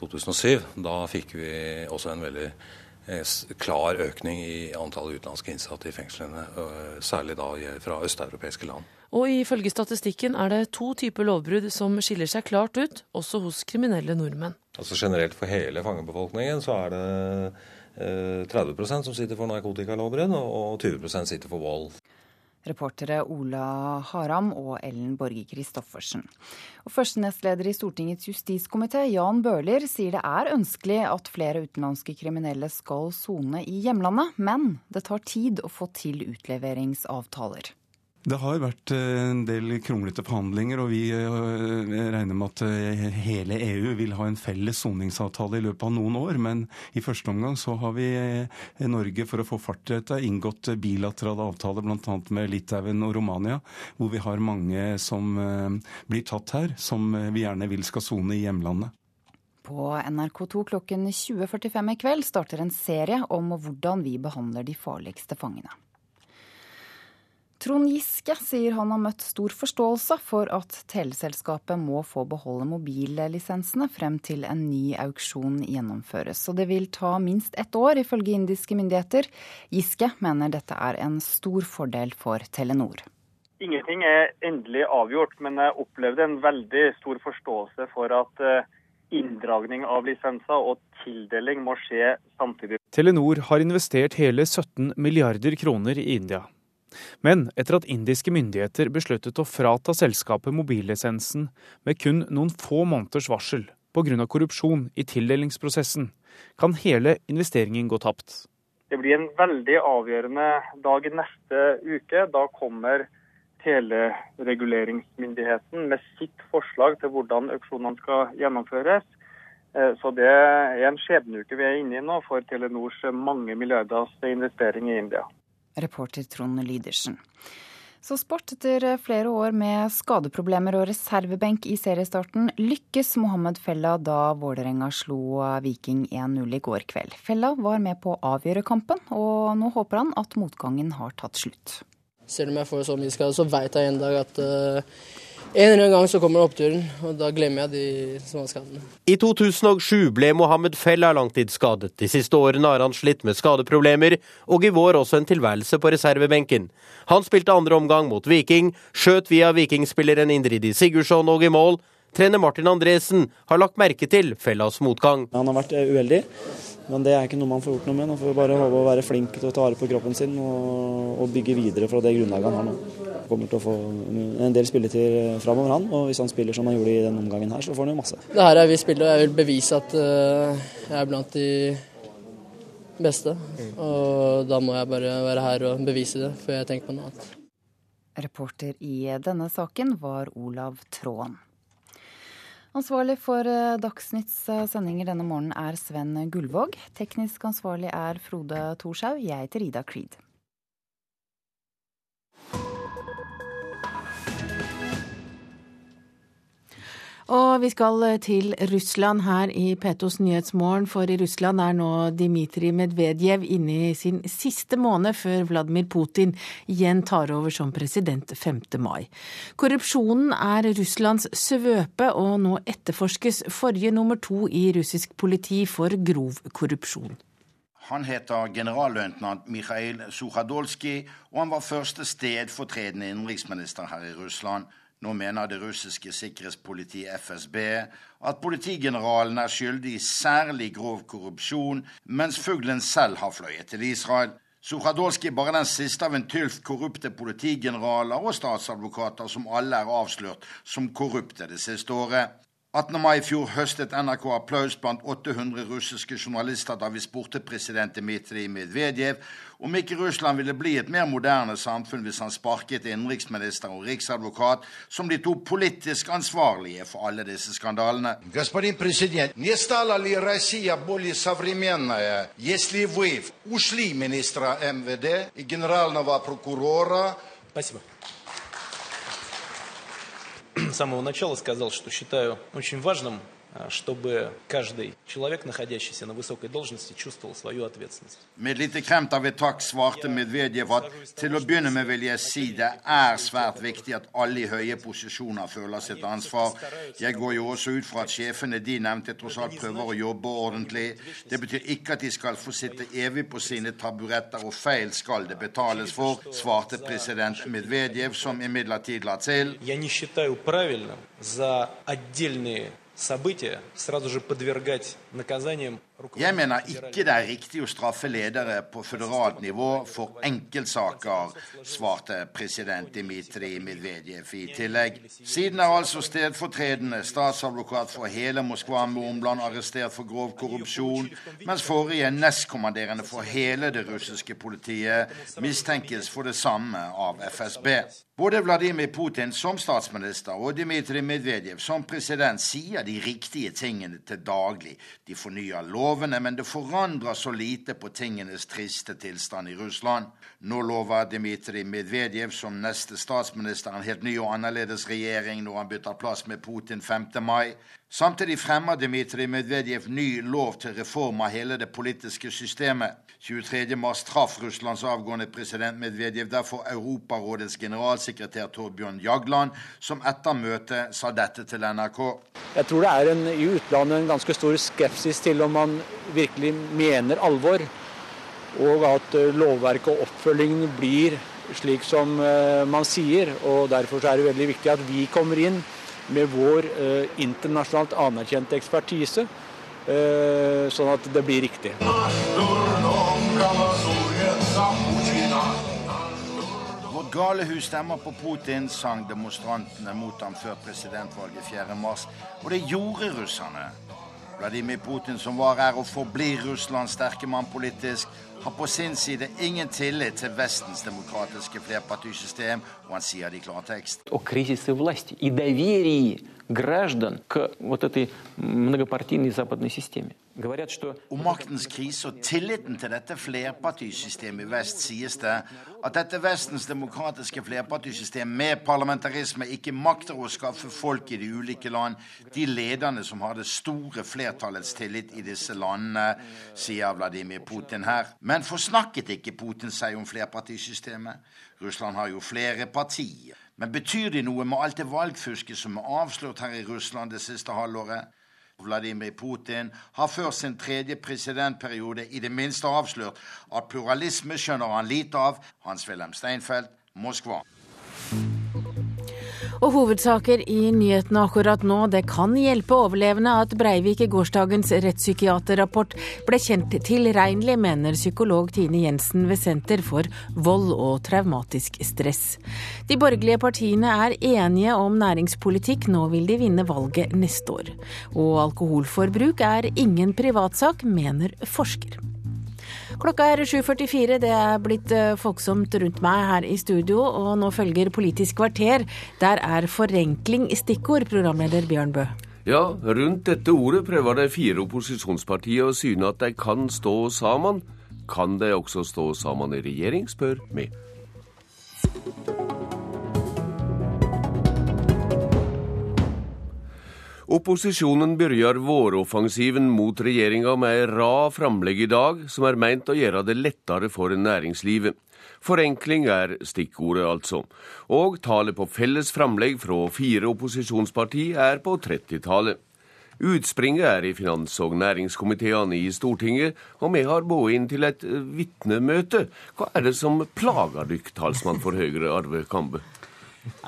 Speaker 53: 2007. Da fikk vi også en veldig eh, klar økning i antallet utenlandske innsatte i fengslene. Eh, særlig da fra østeuropeiske land.
Speaker 39: Og ifølge statistikken er det to typer lovbrudd som skiller seg klart ut, også hos kriminelle nordmenn.
Speaker 53: Altså Generelt for hele fangebefolkningen så er det 30 eh, som sitter for narkotikalovbrudd, og 20% sitter for vold.
Speaker 50: Reportere Ola Haram og Ellen Borge Christoffersen. Og Første i Stortingets justiskomité, Jan Bøhler, sier det er ønskelig at flere utenlandske kriminelle skal sone i hjemlandet, men det tar tid å få til utleveringsavtaler.
Speaker 41: Det har vært eh, en del kronglete forhandlinger, og vi eh, regner med at eh, hele EU vil ha en felles soningsavtale i løpet av noen år. Men i første omgang så har vi i Norge, for å få fart i dette, inngått bilaterale avtaler bl.a. med Litauen og Romania, hvor vi har mange som blir tatt her, som vi gjerne vil skal sone i hjemlandet.
Speaker 50: På NRK2 klokken 20.45 i kveld starter en serie om hvordan vi behandler de farligste fangene. Trond Giske sier han har møtt stor forståelse for at teleselskapet må få beholde mobillisensene frem til en ny auksjon gjennomføres. Og det vil ta minst ett år, ifølge indiske myndigheter. Giske mener dette er en stor fordel for Telenor.
Speaker 42: Ingenting er endelig avgjort, men jeg opplevde en veldig stor forståelse for at eh, inndragning av lisenser og tildeling må skje samtidig.
Speaker 36: Telenor har investert hele 17 milliarder kroner i India. Men etter at indiske myndigheter besluttet å frata selskapet mobillisensen med kun noen få måneders varsel pga. korrupsjon i tildelingsprosessen, kan hele investeringen gå tapt.
Speaker 42: Det blir en veldig avgjørende dag neste uke. Da kommer telereguleringsmyndigheten med sitt forslag til hvordan auksjonene skal gjennomføres. Eh, så det er en skjebneuke vi er inne i nå for Telenors mange milliarders investering i India.
Speaker 50: Reporter Trond Lydersen. Så sport. Etter flere år med skadeproblemer og reservebenk i seriestarten, lykkes Mohammed Fella da Vålerenga slo Viking 1-0 i går kveld. Fella var med på å avgjøre kampen, og nå håper han at motgangen har tatt slutt.
Speaker 54: Selv om jeg får så mye skade, så veit jeg en dag at uh, en eller annen gang så kommer oppturen, og da glemmer jeg de små skadene.
Speaker 55: I 2007 ble Mohammed Fella langtidsskadet. De siste årene har han slitt med skadeproblemer, og i vår også en tilværelse på reservebenken. Han spilte andre omgang mot Viking, skjøt via vikingspilleren Indridi Sigurdsson og i mål. Trener Martin Andresen har lagt merke til Fellas motgang.
Speaker 56: Han har vært uheldig. Men det er ikke noe man får gjort noe med. Nå får vi bare håpe å være flink til å ta vare på kroppen sin og, og, bygge videre fra det grunnlaget han har nå. Han kommer til å få en del spilletid framover, han. Og hvis han spiller som han gjorde i denne omgangen her, så får han jo masse.
Speaker 54: Det her er vi spiller, og jeg vil bevise at uh, jeg er blant de beste. Og da må jeg bare være her og bevise det, før jeg tenker på noe annet.
Speaker 50: Reporter i denne saken var Olav Tråen. Ansvarlig for eh, Dagsnytts eh, sendinger denne morgenen er Sven Gullvåg. Teknisk ansvarlig er Frode Thorshaug. Jeg heter Ida Creed.
Speaker 1: Og vi skal til Russland her i Petos Nyhetsmorgen, for i Russland er nå Dmitrij Medvedev inne i sin siste måned før Vladimir Putin igjen tar over som president 5. mai. Korrupsjonen er Russlands svøpe, og nå etterforskes forrige nummer to i russisk politi for grov korrupsjon.
Speaker 14: Han heter generalløytnant Mikhail Sukhadolskij, og han var første stedfortredende innenriksminister her i Russland. Nå mener det russiske sikkerhetspolitiet FSB at politigeneralen er skyldig i særlig grov korrupsjon, mens fuglen selv har fløyet til Israel. Sukhadolskij bare den siste av en tylf korrupte politigeneraler og statsadvokater som alle er avslørt som korrupte det siste året. 18. mai i fjor høstet NRK applaus blant 800 russiske journalister da vi spurte president Dmitrij Medvedev om ikke Russland ville bli et mer moderne samfunn hvis han sparket innenriksminister og riksadvokat, som de to politisk ansvarlige for alle disse skandalene. Господин президент, не стала ли Россия более современная, если вы ушли министра МВД и генерального прокурора?
Speaker 37: Спасибо с самого начала сказал, что считаю очень важным чтобы каждый человек, находящийся на высокой должности, чувствовал свою ответственность.
Speaker 14: Med lite kremt av et takk svarte Medvedev at til å begynne med vil jeg si det er svært viktig at alle i høye posisjoner føler sitt ansvar. Jeg går jo også ut fra at sjefene de nevnte tross alt prøver å jobbe ordentlig. Det betyr ikke at de skal få sitte evig på sine taburetter, og feil skal det betales for, svarte president Medvedev, som imidlertid la til.
Speaker 37: Jeg события сразу же подвергать наказаниям
Speaker 14: Jeg mener ikke det er riktig å straffe ledere på føderalt nivå for enkeltsaker, svarte president Dmitrij Medvedev i tillegg. Siden er altså stedfortredende statsadvokat for hele Moskva med omland arrestert for grov korrupsjon, mens forrige nestkommanderende for hele det russiske politiet mistenkes for det samme av FSB. Både Vladimir Putin som statsminister og Dmitrij Medvedev som president sier de riktige tingene til daglig. De fornyer lov lovene, men det forandrer så lite på tingenes triste tilstand i Russland. Nå lover Dmitrij Medvedev som neste statsminister en helt ny og annerledes regjering når han bytter plass med Putin 5. mai. Samtidig fremmer Dmitrij Medvedev ny lov til reform av hele det politiske systemet. 23.3 traff Russlands avgående president Medvedev derfor Europarådets generalsekretær Torbjørn Jagland, som etter møtet sa dette til NRK.
Speaker 57: Jeg tror det er en, i utlandet en ganske stor skepsis til om man virkelig mener alvor, og at eh, lovverket og oppfølgingen blir slik som eh, man sier. og Derfor er det veldig viktig at vi kommer inn med vår eh, internasjonalt anerkjente ekspertise, eh, sånn at det blir riktig.
Speaker 14: Vårt galehus stemmer på Putin, sang demonstrantene mot ham før presidentvalget 4.3. Og det gjorde russerne. Vladimir Putin, som var her og forblir Russlands sterke mann politisk, har på sin side ingen tillit til Vestens demokratiske flerpartisystem, og han sier det i klartekst.
Speaker 58: Og krisis i vlast, i daveri граждан к вот этой многопартийной западной системе. Говорят, что
Speaker 14: Om maktens krise og tilliten til dette flerpartisystemet i vest sies det at dette Vestens demokratiske flerpartisystem med parlamentarisme ikke makter å skaffe folk i de ulike land de lederne som har det store flertallets tillit i disse landene, sier Vladimir Putin her. Men forsnakket ikke Putin seg om flerpartisystemet? Russland har jo flere partier. Men betyr det noe med alt det valgfusket som er avslørt her i Russland det siste halvåret? Vladimir Putin har før sin tredje presidentperiode i det minste avslørt at pluralisme skjønner han lite av. Hans-Wilhelm Steinfeld, Moskva.
Speaker 1: Og hovedsaker i nyhetene akkurat nå. Det kan hjelpe overlevende at Breivik i gårsdagens rettspsykiaterrapport ble kjent tilregnelig, mener psykolog Tine Jensen ved Senter for vold og traumatisk stress. De borgerlige partiene er enige om næringspolitikk, nå vil de vinne valget neste år. Og alkoholforbruk er ingen privatsak, mener forsker. Klokka er 7.44, det er blitt eh, folksomt rundt meg her i studio, og nå følger Politisk kvarter. Der er forenkling stikkord, programleder Bjørn Bø.
Speaker 59: Ja, rundt dette ordet prøver de fire opposisjonspartiene å syne at de kan stå sammen. Kan de også stå sammen i regjering, spør vi. Opposisjonen begynner våroffensiven mot regjeringa med ei rad framlegg i dag som er meint å gjøre det lettere for næringslivet. Forenkling er stikkordet, altså. Og tallet på felles framlegg fra fire opposisjonsparti er på 30-tallet. Utspringet er i finans- og næringskomiteene i Stortinget, og vi har båret inn til et vitnemøte. Hva er det som plager dykk, talsmann for Høyre, Arve Kambe?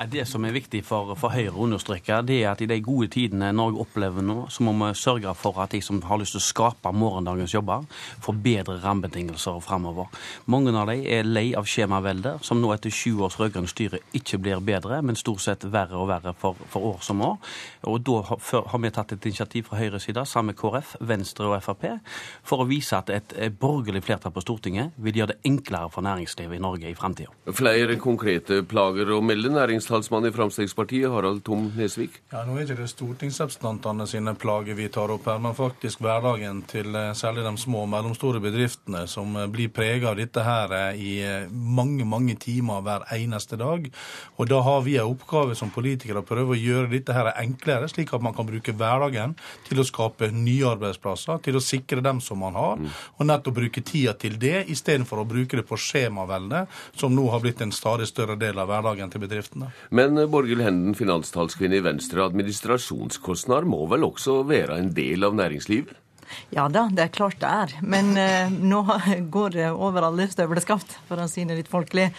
Speaker 60: Det som er viktig for, for Høyre å understreke, det er at i de gode tidene Norge opplever nå, så må vi sørge for at de som har lyst til å skape morgendagens jobber, får bedre rammebetingelser framover. Mange av dem er lei av skjemaveldet, som nå etter sju års rød-grønt styre ikke blir bedre, men stort sett verre og verre for, for år som år. Og Da har, har vi tatt et initiativ fra Høyres side, sammen med KrF, Venstre og Frp, for å vise at et borgerlig flertall på Stortinget vil gjøre det enklere for næringslivet i Norge i framtida.
Speaker 59: Flere konkrete plager å melde. Næringstalsmann i Fremskrittspartiet, Harald Tom Nesvik.
Speaker 13: Ja, Nå er ikke det stortingsrepresentantene sine plager vi tar opp her, men faktisk hverdagen til eh, særlig de små og mellomstore bedriftene som eh, blir preget av dette her eh, i mange, mange timer hver eneste dag. Og da har vi en oppgave som politikere å prøve å gjøre dette her enklere, slik at man kan bruke hverdagen til å skape nye arbeidsplasser, til å sikre dem som man har, og nettopp bruke tida til det, istedenfor å bruke det på skjemavelde, som nå har blitt en stadig større del av hverdagen til bedriftene.
Speaker 59: Men Borghild Henden, finanstalskvinne i Venstre, administrasjonskostnader må vel også være en del av næringslivet?
Speaker 61: Ja da, det er klart det er. Men eh, nå går det over alle støvleskaft, for å si det litt folkelig.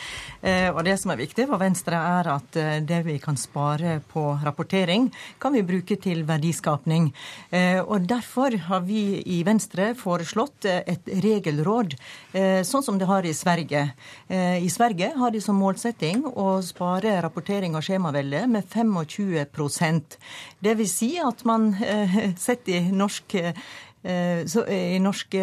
Speaker 61: Eh, og det som er viktig for Venstre, er at eh, det vi kan spare på rapportering, kan vi bruke til verdiskapning. Eh, og derfor har vi i Venstre foreslått eh, et regelråd, eh, sånn som det har i Sverige. I Sverige har de som målsetting å spare rapportering av skjemavelde med 25% Det vil si at man setter i norsk så, i norsk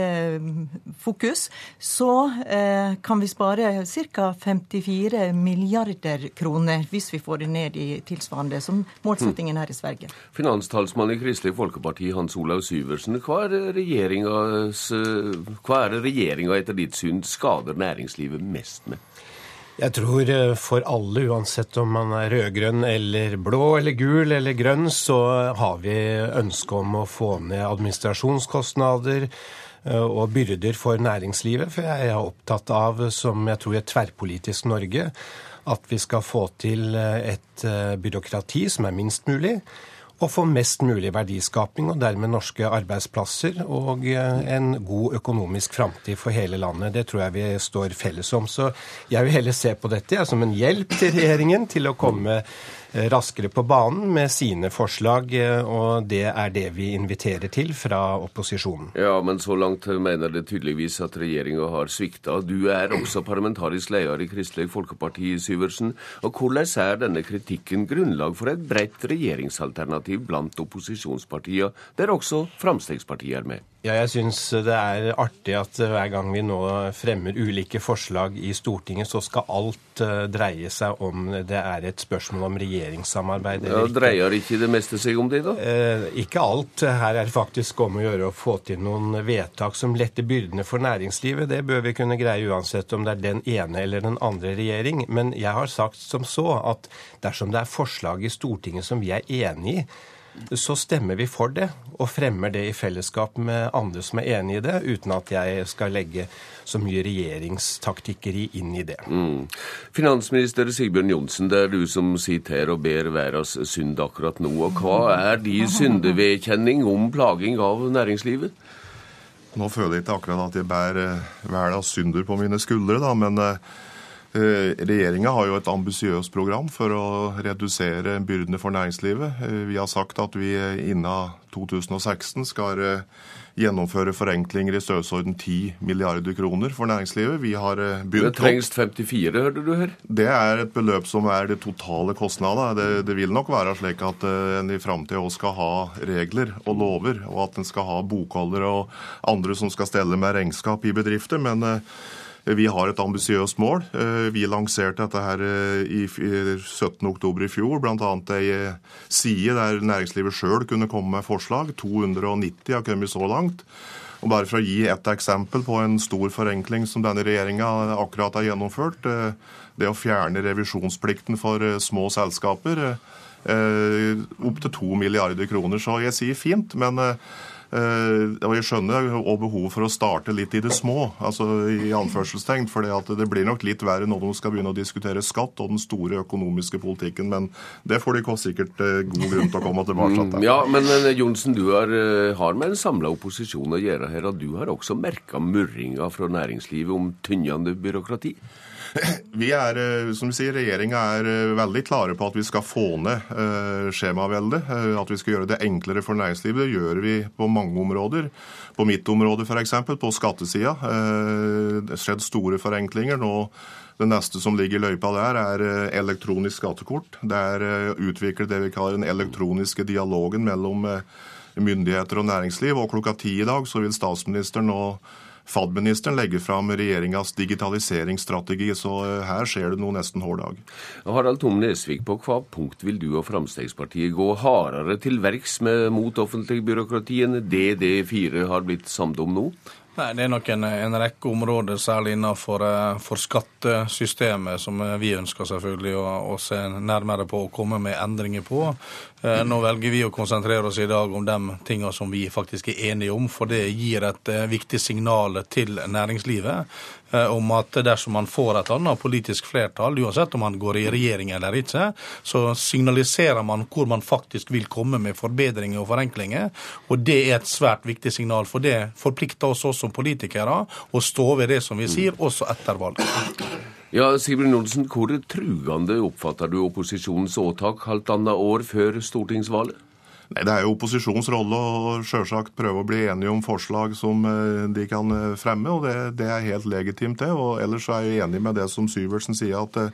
Speaker 61: fokus, så eh, kan vi spare ca. 54 milliarder kroner hvis vi får det ned i tilsvarende som målsettingen her i Sverige.
Speaker 59: Finanstalsmann i Kristelig Folkeparti, Hans Olav Syversen. Er hva er det regjeringa etter ditt syn skader næringslivet mest med?
Speaker 62: Jeg tror for alle, uansett om man er rød-grønn eller blå eller gul eller grønn, så har vi ønske om å få ned administrasjonskostnader og byrder for næringslivet. For jeg er opptatt av, som jeg tror er tverrpolitisk Norge, at vi skal få til et byråkrati som er minst mulig og få mest mulig verdiskaping, og dermed norske arbeidsplasser og en god økonomisk framtid for hele landet. Det tror jeg vi står felles om. Så jeg vil heller se på dette som en hjelp til regjeringen til å komme raskere på banen med sine forslag, og det er det vi inviterer til fra opposisjonen.
Speaker 59: Ja, men så langt mener det tydeligvis at regjeringa har svikta. Du er også parlamentarisk leder i Kristelig Folkeparti, Syversen. Og hvordan er denne kritikken grunnlag for et bredt regjeringsalternativ blant opposisjonspartiene, der også Fremskrittspartiet er med?
Speaker 62: Ja, jeg syns det er artig at hver gang vi nå fremmer ulike forslag i Stortinget, så skal alt eh, dreie seg om det er et spørsmål om regjeringssamarbeid
Speaker 59: eller ja, ikke. Dreier ikke det meste seg om det, da?
Speaker 62: Eh, ikke alt. Her er det faktisk om å gjøre å få til noen vedtak som letter byrdene for næringslivet. Det bør vi kunne greie uansett om det er den ene eller den andre regjering. Men jeg har sagt som så at dersom det er forslag i Stortinget som vi er enig i, så stemmer vi for det og fremmer det i fellesskap med andre som er enig i det, uten at jeg skal legge så mye regjeringstaktikkeri inn i det. Mm.
Speaker 59: Finansminister Sigbjørn Johnsen, det er du som sitter her og ber verdens synd akkurat nå. Og hva er de syndevedkjenning om plaging av næringslivet?
Speaker 63: Nå føler jeg ikke akkurat at jeg bærer verdens synder på mine skuldre, da, men eh, Eh, Regjeringa har jo et ambisiøst program for å redusere byrdene for næringslivet. Eh, vi har sagt at vi innen 2016 skal eh, gjennomføre forenklinger i størrelsesorden 10 milliarder kroner for næringslivet. Vi har
Speaker 59: begynt Det trengs 54, hørte du her?
Speaker 63: Det er et beløp som er det totale kostnadene. Det, det vil nok være slik at en i framtida òg skal ha regler og lover, og at en skal ha bokholdere og andre som skal stelle med regnskap i bedrifter. men vi har et ambisiøst mål. Eh, vi lanserte dette her eh, i 17.10 i fjor, bl.a. ei eh, side der næringslivet sjøl kunne komme med forslag. 290 har kommet så langt. Og bare for å gi ett eksempel på en stor forenkling som denne regjeringa akkurat har gjennomført, det å fjerne revisjonsplikten for små selskaper opp til to milliarder kroner. Så jeg sier fint, men Eh, og Jeg skjønner og behovet for å starte litt i det små, altså i anførselstegn. For det blir nok litt verre når de skal begynne å diskutere skatt og den store økonomiske politikken. Men det får de sikkert eh, god grunn til å komme tilbake til.
Speaker 59: Mm, ja, men eh, Johnsen, du har, har med en samla opposisjon å gjøre her, og du har også merka murringa fra næringslivet om tynnende byråkrati?
Speaker 63: Vi er, eh, som vi sier, Regjeringa er eh, veldig klare på at vi skal få ned eh, skjemaveldet. At vi skal gjøre det enklere for næringslivet. Det gjør vi på mange områder. På mitt område f.eks., på skattesida. Det har skjedd store forenklinger. nå det neste som ligger i løypa der, er elektronisk skattekort. Det er utviklet det vi kaller den elektroniske dialogen mellom myndigheter og næringsliv. Og klokka ti i dag så vil statsministeren nå FAD-ministeren legger fram regjeringas digitaliseringsstrategi, så eh, her skjer det noe nesten hver dag.
Speaker 59: Harald Tom Nesvik, på hva punkt vil du og Fremskrittspartiet gå hardere til verks mot offentlig byråkrati enn det D4 har blitt samd om nå?
Speaker 13: Nei, Det er nok en, en rekke områder, særlig innenfor eh, for skattesystemet, som eh, vi ønsker selvfølgelig å, å, se nærmere på og komme med endringer på. Eh, nå velger vi å konsentrere oss i dag om de tingene som vi faktisk er enige om, for det gir et viktig signal til næringslivet om at dersom man får et annet politisk flertall, uansett om man går i regjering eller ikke, så signaliserer man hvor man faktisk vil komme med forbedringer og forenklinger. Og det er et svært viktig signal, for det forplikter oss også som politikere å stå ved det som vi sier, også etter valget.
Speaker 59: Ja, Sigbjørn Olsen, hvor truende oppfatter du opposisjonens åtak halvannet år før stortingsvalget?
Speaker 63: Nei, Det er jo opposisjonens rolle å selvsagt prøve å bli enige om forslag som eh, de kan eh, fremme, og det, det er helt legitimt, det. Og ellers er jeg enig med det som Syversen sier, at uh,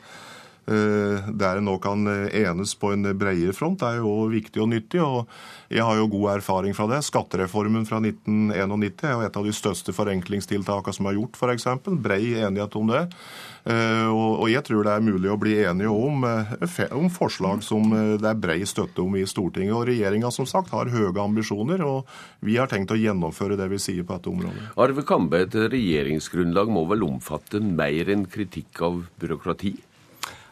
Speaker 63: der en nå kan enes på en bredere front, er jo viktig og nyttig. og jeg har jo god erfaring fra det. Skattereformen fra 1991 er jo et av de største forenklingstiltakene som er gjort, f.eks. Brei enighet om det. Eh, og jeg tror det er mulig å bli enige om, eh, om forslag som eh, det er brei støtte om i Stortinget. Og regjeringa som sagt har høye ambisjoner, og vi har tenkt å gjennomføre det vi sier på dette området.
Speaker 59: Arve Kambe, et regjeringsgrunnlag må vel omfatte mer enn kritikk av byråkrati?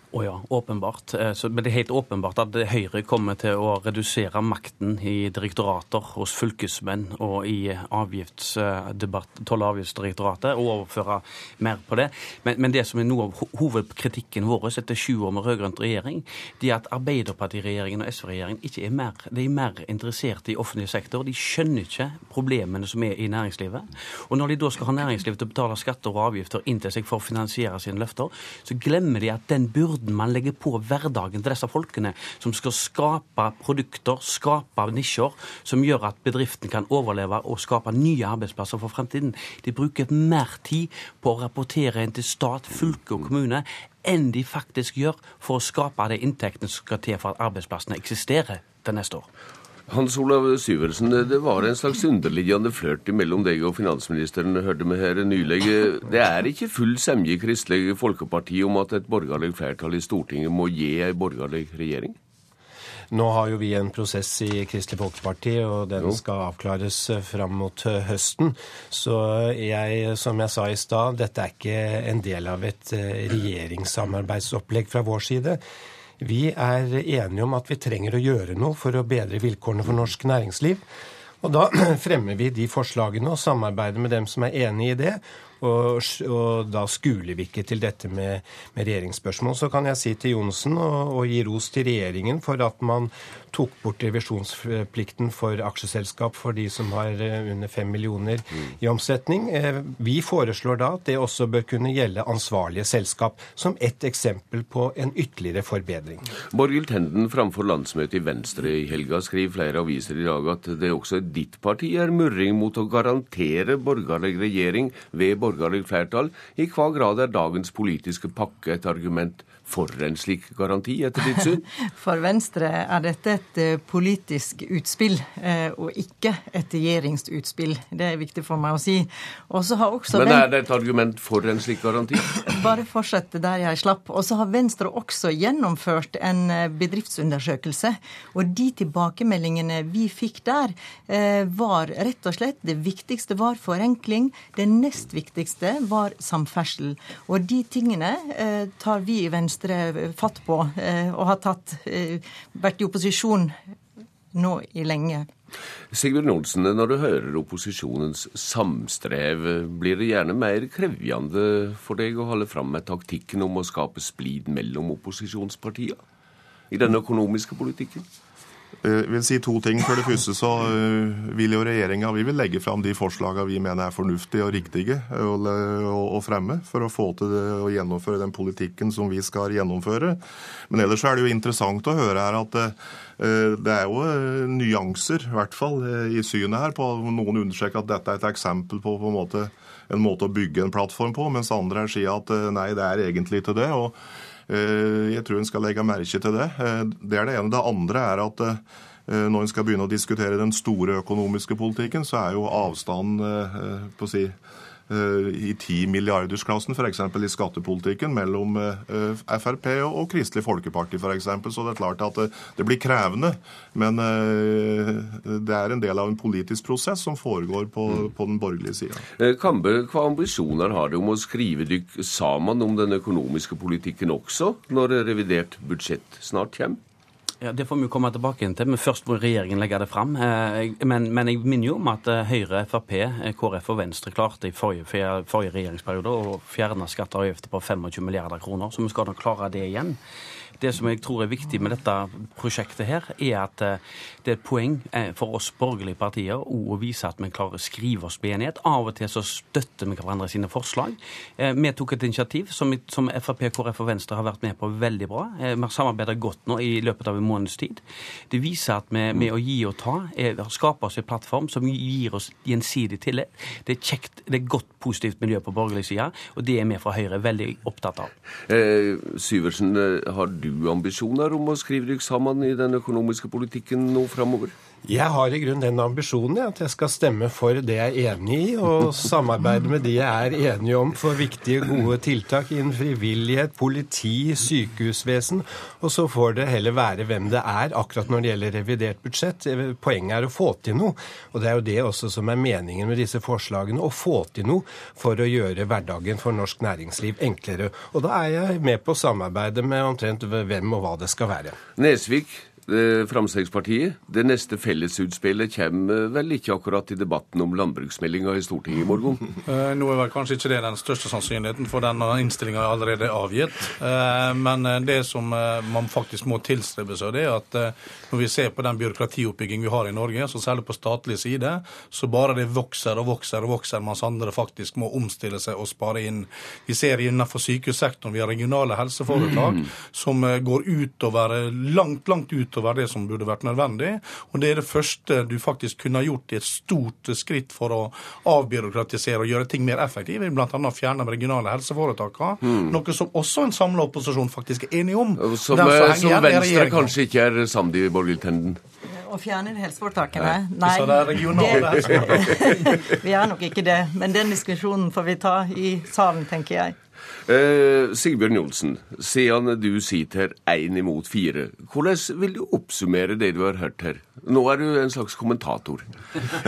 Speaker 60: Å oh ja, åpenbart. Eh, men det er helt åpenbart at Høyre kommer til å redusere makten i direktorater, hos fylkesmenn og i toll- og avgiftsdirektoratet, og overføre mer på det. Men, men, det som er noe av hovedkritikken vår etter sju år med rød-grønt regjering, det er at Arbeiderpartiregjeringen og SV-regjeringen ikke er mer, de er mer interessert i offentlig sektor. De skjønner ikke problemene som er i næringslivet. Og når de da skal ha næringslivet til å betale skatter og avgifter inn til seg for å finansiere sine løfter, så glemmer de at den burde byrden man legger på hverdagen til disse folkene, som skal skape produkter, skape nisjer, som gjør at bedriften kan overleve og skape nye arbeidsplasser for fremtiden. De bruker mer tid på å rapportere inn til stat, fylke og kommune enn de faktisk gjør for å skape de inntektene som skal til for at arbeidsplassene eksisterer til neste år.
Speaker 59: Hans Olav Syversen, det var en slags underliggende flørt mellom deg og finansministeren, hørte vi her nylig. Det er ikke full semje i Kristelig Folkeparti om at et borgerlig flertall i Stortinget må gi ei borgerlig regjering?
Speaker 62: Nå har jo vi en prosess i Kristelig Folkeparti, og den skal avklares fram mot eh, høsten. Så jeg, som jeg sa i stad, dette er ikke en del av et eh, regjeringssamarbeidsopplegg fra vår side. Vi er enige om at vi trenger å gjøre noe for å bedre vilkårene for norsk næringsliv. Og da fremmer vi de forslagene og samarbeider med dem som er enig i det. Og, og, da ikke til dette med, med regjeringsspørsmål. Så kan jeg si til Johnsen og, og, gi ros til regjeringen for at man tok bort revisjonsplikten for aksjeselskap for de som har eh, under fem millioner i omsetning. Eh, vi foreslår da at det også bør kunne gjelde ansvarlige selskap, som ett eksempel på en ytterligere forbedring.
Speaker 59: Borghild Tenden framfor landsmøtet i Venstre i helga skriver flere aviser i dag at det også i ditt parti er murring mot å garantere borgerlig regjering ved borgerlig borgerlig flertall. I hva grad er dagens politiske pakke et argument for en slik garanti, etter ditt syn?
Speaker 61: For Venstre er dette et eh, politisk utspill, eh, og ikke et regjeringsutspill. Det er viktig for meg å si.
Speaker 59: Men er det et argument for en slik garanti?
Speaker 61: Bare fortsett der jeg slapp. Og så har Venstre også gjennomført en eh, bedriftsundersøkelse. Og de tilbakemeldingene vi fikk der, var rett og slett det viktigste var forenkling. Det nest viktigste var samferdsel. Og de tingene tar vi i Venstre Venstre fatt på, eh, og har tatt, eh, vært i opposisjon nå i lenge.
Speaker 59: Sigbjørn Olsen, når du hører opposisjonens samstrev, blir det gjerne mer krevjende for deg å holde fram med taktikken om å skape splid mellom opposisjonspartiene i den økonomiske politikken?
Speaker 63: Jeg eh, vil si to ting. For det første så eh, vil jo regjeringa vi vil legge fram de forslagene vi mener er fornuftige og riktige å, å fremme, for å få til å gjennomføre den politikken som vi skal gjennomføre. Men ellers er det jo interessant å høre her at eh, det er jo nyanser, i hvert fall, i synet her. på Noen understreker at dette er et eksempel på, på en, måte, en måte å bygge en plattform på, mens andre her sier at nei, det er egentlig ikke det. og Eh, jeg tror en skal legge merke til det. Eh, det er det ene. Det andre er at eh, når en skal begynne å diskutere den store økonomiske politikken, så er jo avstanden på å si, i 10 milliardersklassen, f.eks. i skattepolitikken, mellom Frp og Kristelig Folkeparti f.eks. Så det er klart at det blir krevende. Men det er en del av en politisk prosess som foregår på, mm. på den borgerlige sida.
Speaker 59: Kambe, hva ambisjoner har du om å skrive dykk sammen om den økonomiske politikken også, når revidert budsjett snart kommer?
Speaker 60: Ja, Det får vi jo komme tilbake til, men først må regjeringen legge det fram. Eh, men, men jeg minner jo om at eh, Høyre, Frp, eh, KrF og Venstre klarte i forrige, forrige regjeringsperiode å fjerne skatter og avgifter på 25 milliarder kroner, så vi skal nok klare det igjen. Det som jeg tror er viktig med dette prosjektet her, er at det er et poeng eh, for oss borgerlige partier å vise at vi klarer å skrive oss på enighet. Av og til så støtter vi hverandre sine forslag. Eh, vi tok et initiativ som, som Frp, KrF og Venstre har vært med på veldig bra. Vi har samarbeidet godt nå i løpet av en måneds tid. Det viser at vi med å gi og ta skaper oss en plattform som gir oss gjensidig tillit. Det er kjekt, det er godt positivt miljø på borgerlig side, og det er vi fra Høyre veldig opptatt av.
Speaker 59: Eh, Syversen, har du ambisjoner om å skrive deg sammen i den økonomiske politikken nå framover?
Speaker 62: Jeg har i grunnen den ambisjonen at jeg skal stemme for det jeg er enig i, og samarbeide med de jeg er enige om for viktige, gode tiltak innen frivillighet, politi, sykehusvesen. Og så får det heller være hvem det er, akkurat når det gjelder revidert budsjett. Poenget er å få til noe. Og det er jo det også som er meningen med disse forslagene. Å få til noe for å gjøre hverdagen for norsk næringsliv enklere. Og da er jeg med på å samarbeide med omtrent hvem og hva det skal være.
Speaker 59: Nesvik, eh, Fremskrittspartiet. Det neste fellesutspillet kommer vel ikke akkurat i debatten om landbruksmeldinga i Stortinget i morgen?
Speaker 13: Eh, nå er vel kanskje ikke det den største sannsynligheten, for denne innstillinga er allerede avgitt. Eh, men eh, det som eh, man faktisk må tilstrebe seg, det er at eh, når vi ser på den byråkratioppbygging vi har i Norge, så særlig på statlig side, så bare det vokser og vokser og vokser, mens andre faktisk må omstille seg og spare inn. Vi ser innenfor sykehussektoren vi har regionale helseforetak
Speaker 59: Mm.
Speaker 13: som eh, går utover, langt, langt utover det som burde vært nødvendig. Og det er det første du faktisk kunne ha gjort i et stort skritt for å avbyråkratisere og gjøre ting mer effektive, bl.a. fjerne de regionale helseforetakene.
Speaker 59: Mm.
Speaker 13: Noe som også en samla opposisjon faktisk er enig om.
Speaker 59: Som,
Speaker 13: Den
Speaker 59: eh, som Venstre kanskje ikke er samd i, Borghild Tenden?
Speaker 61: Å fjerne helseforetakene?
Speaker 59: Nei. Så det er regionale
Speaker 61: Det- Vi er nok ikke det. Men den diskusjonen får vi ta i salen, tenker jeg.
Speaker 59: Eh, Sigbjørn Johnsen, siden du sitter én imot fire, hvordan vil du oppsummere det du har hørt her? Nå er du en slags kommentator.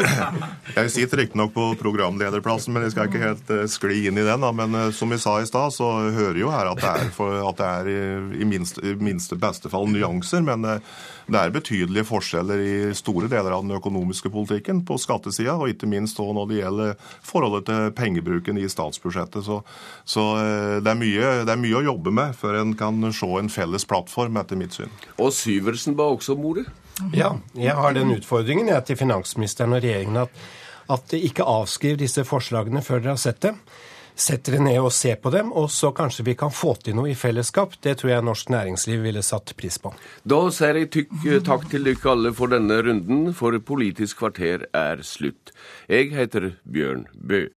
Speaker 63: Jeg sitter riktignok på programlederplassen, men jeg skal ikke helt eh, skli inn i den. Da. Men eh, som vi sa i stad, så hører jo her at det er, for, at det er i, minste, i minste beste fall nyanser. Men eh, det er betydelige forskjeller i store deler av den økonomiske politikken på skattesida, og ikke minst også når det gjelder forholdet til pengebruken i statsbudsjettet. Så, så eh, det, er mye, det er mye å jobbe med før en kan se en felles plattform, etter mitt syn.
Speaker 59: Og Syversen ba også om ordet.
Speaker 62: Ja, jeg har den utfordringen jeg, til finansministeren og regjeringen at, at ikke avskriv disse forslagene før dere har sett dem. Sett dere ned og se på dem, og så kanskje vi kan få til noe i fellesskap. Det tror jeg norsk næringsliv ville satt pris på.
Speaker 59: Da sier jeg tykk eh, takk til dere alle for denne runden, for Politisk kvarter er slutt. Jeg heter Bjørn Bø.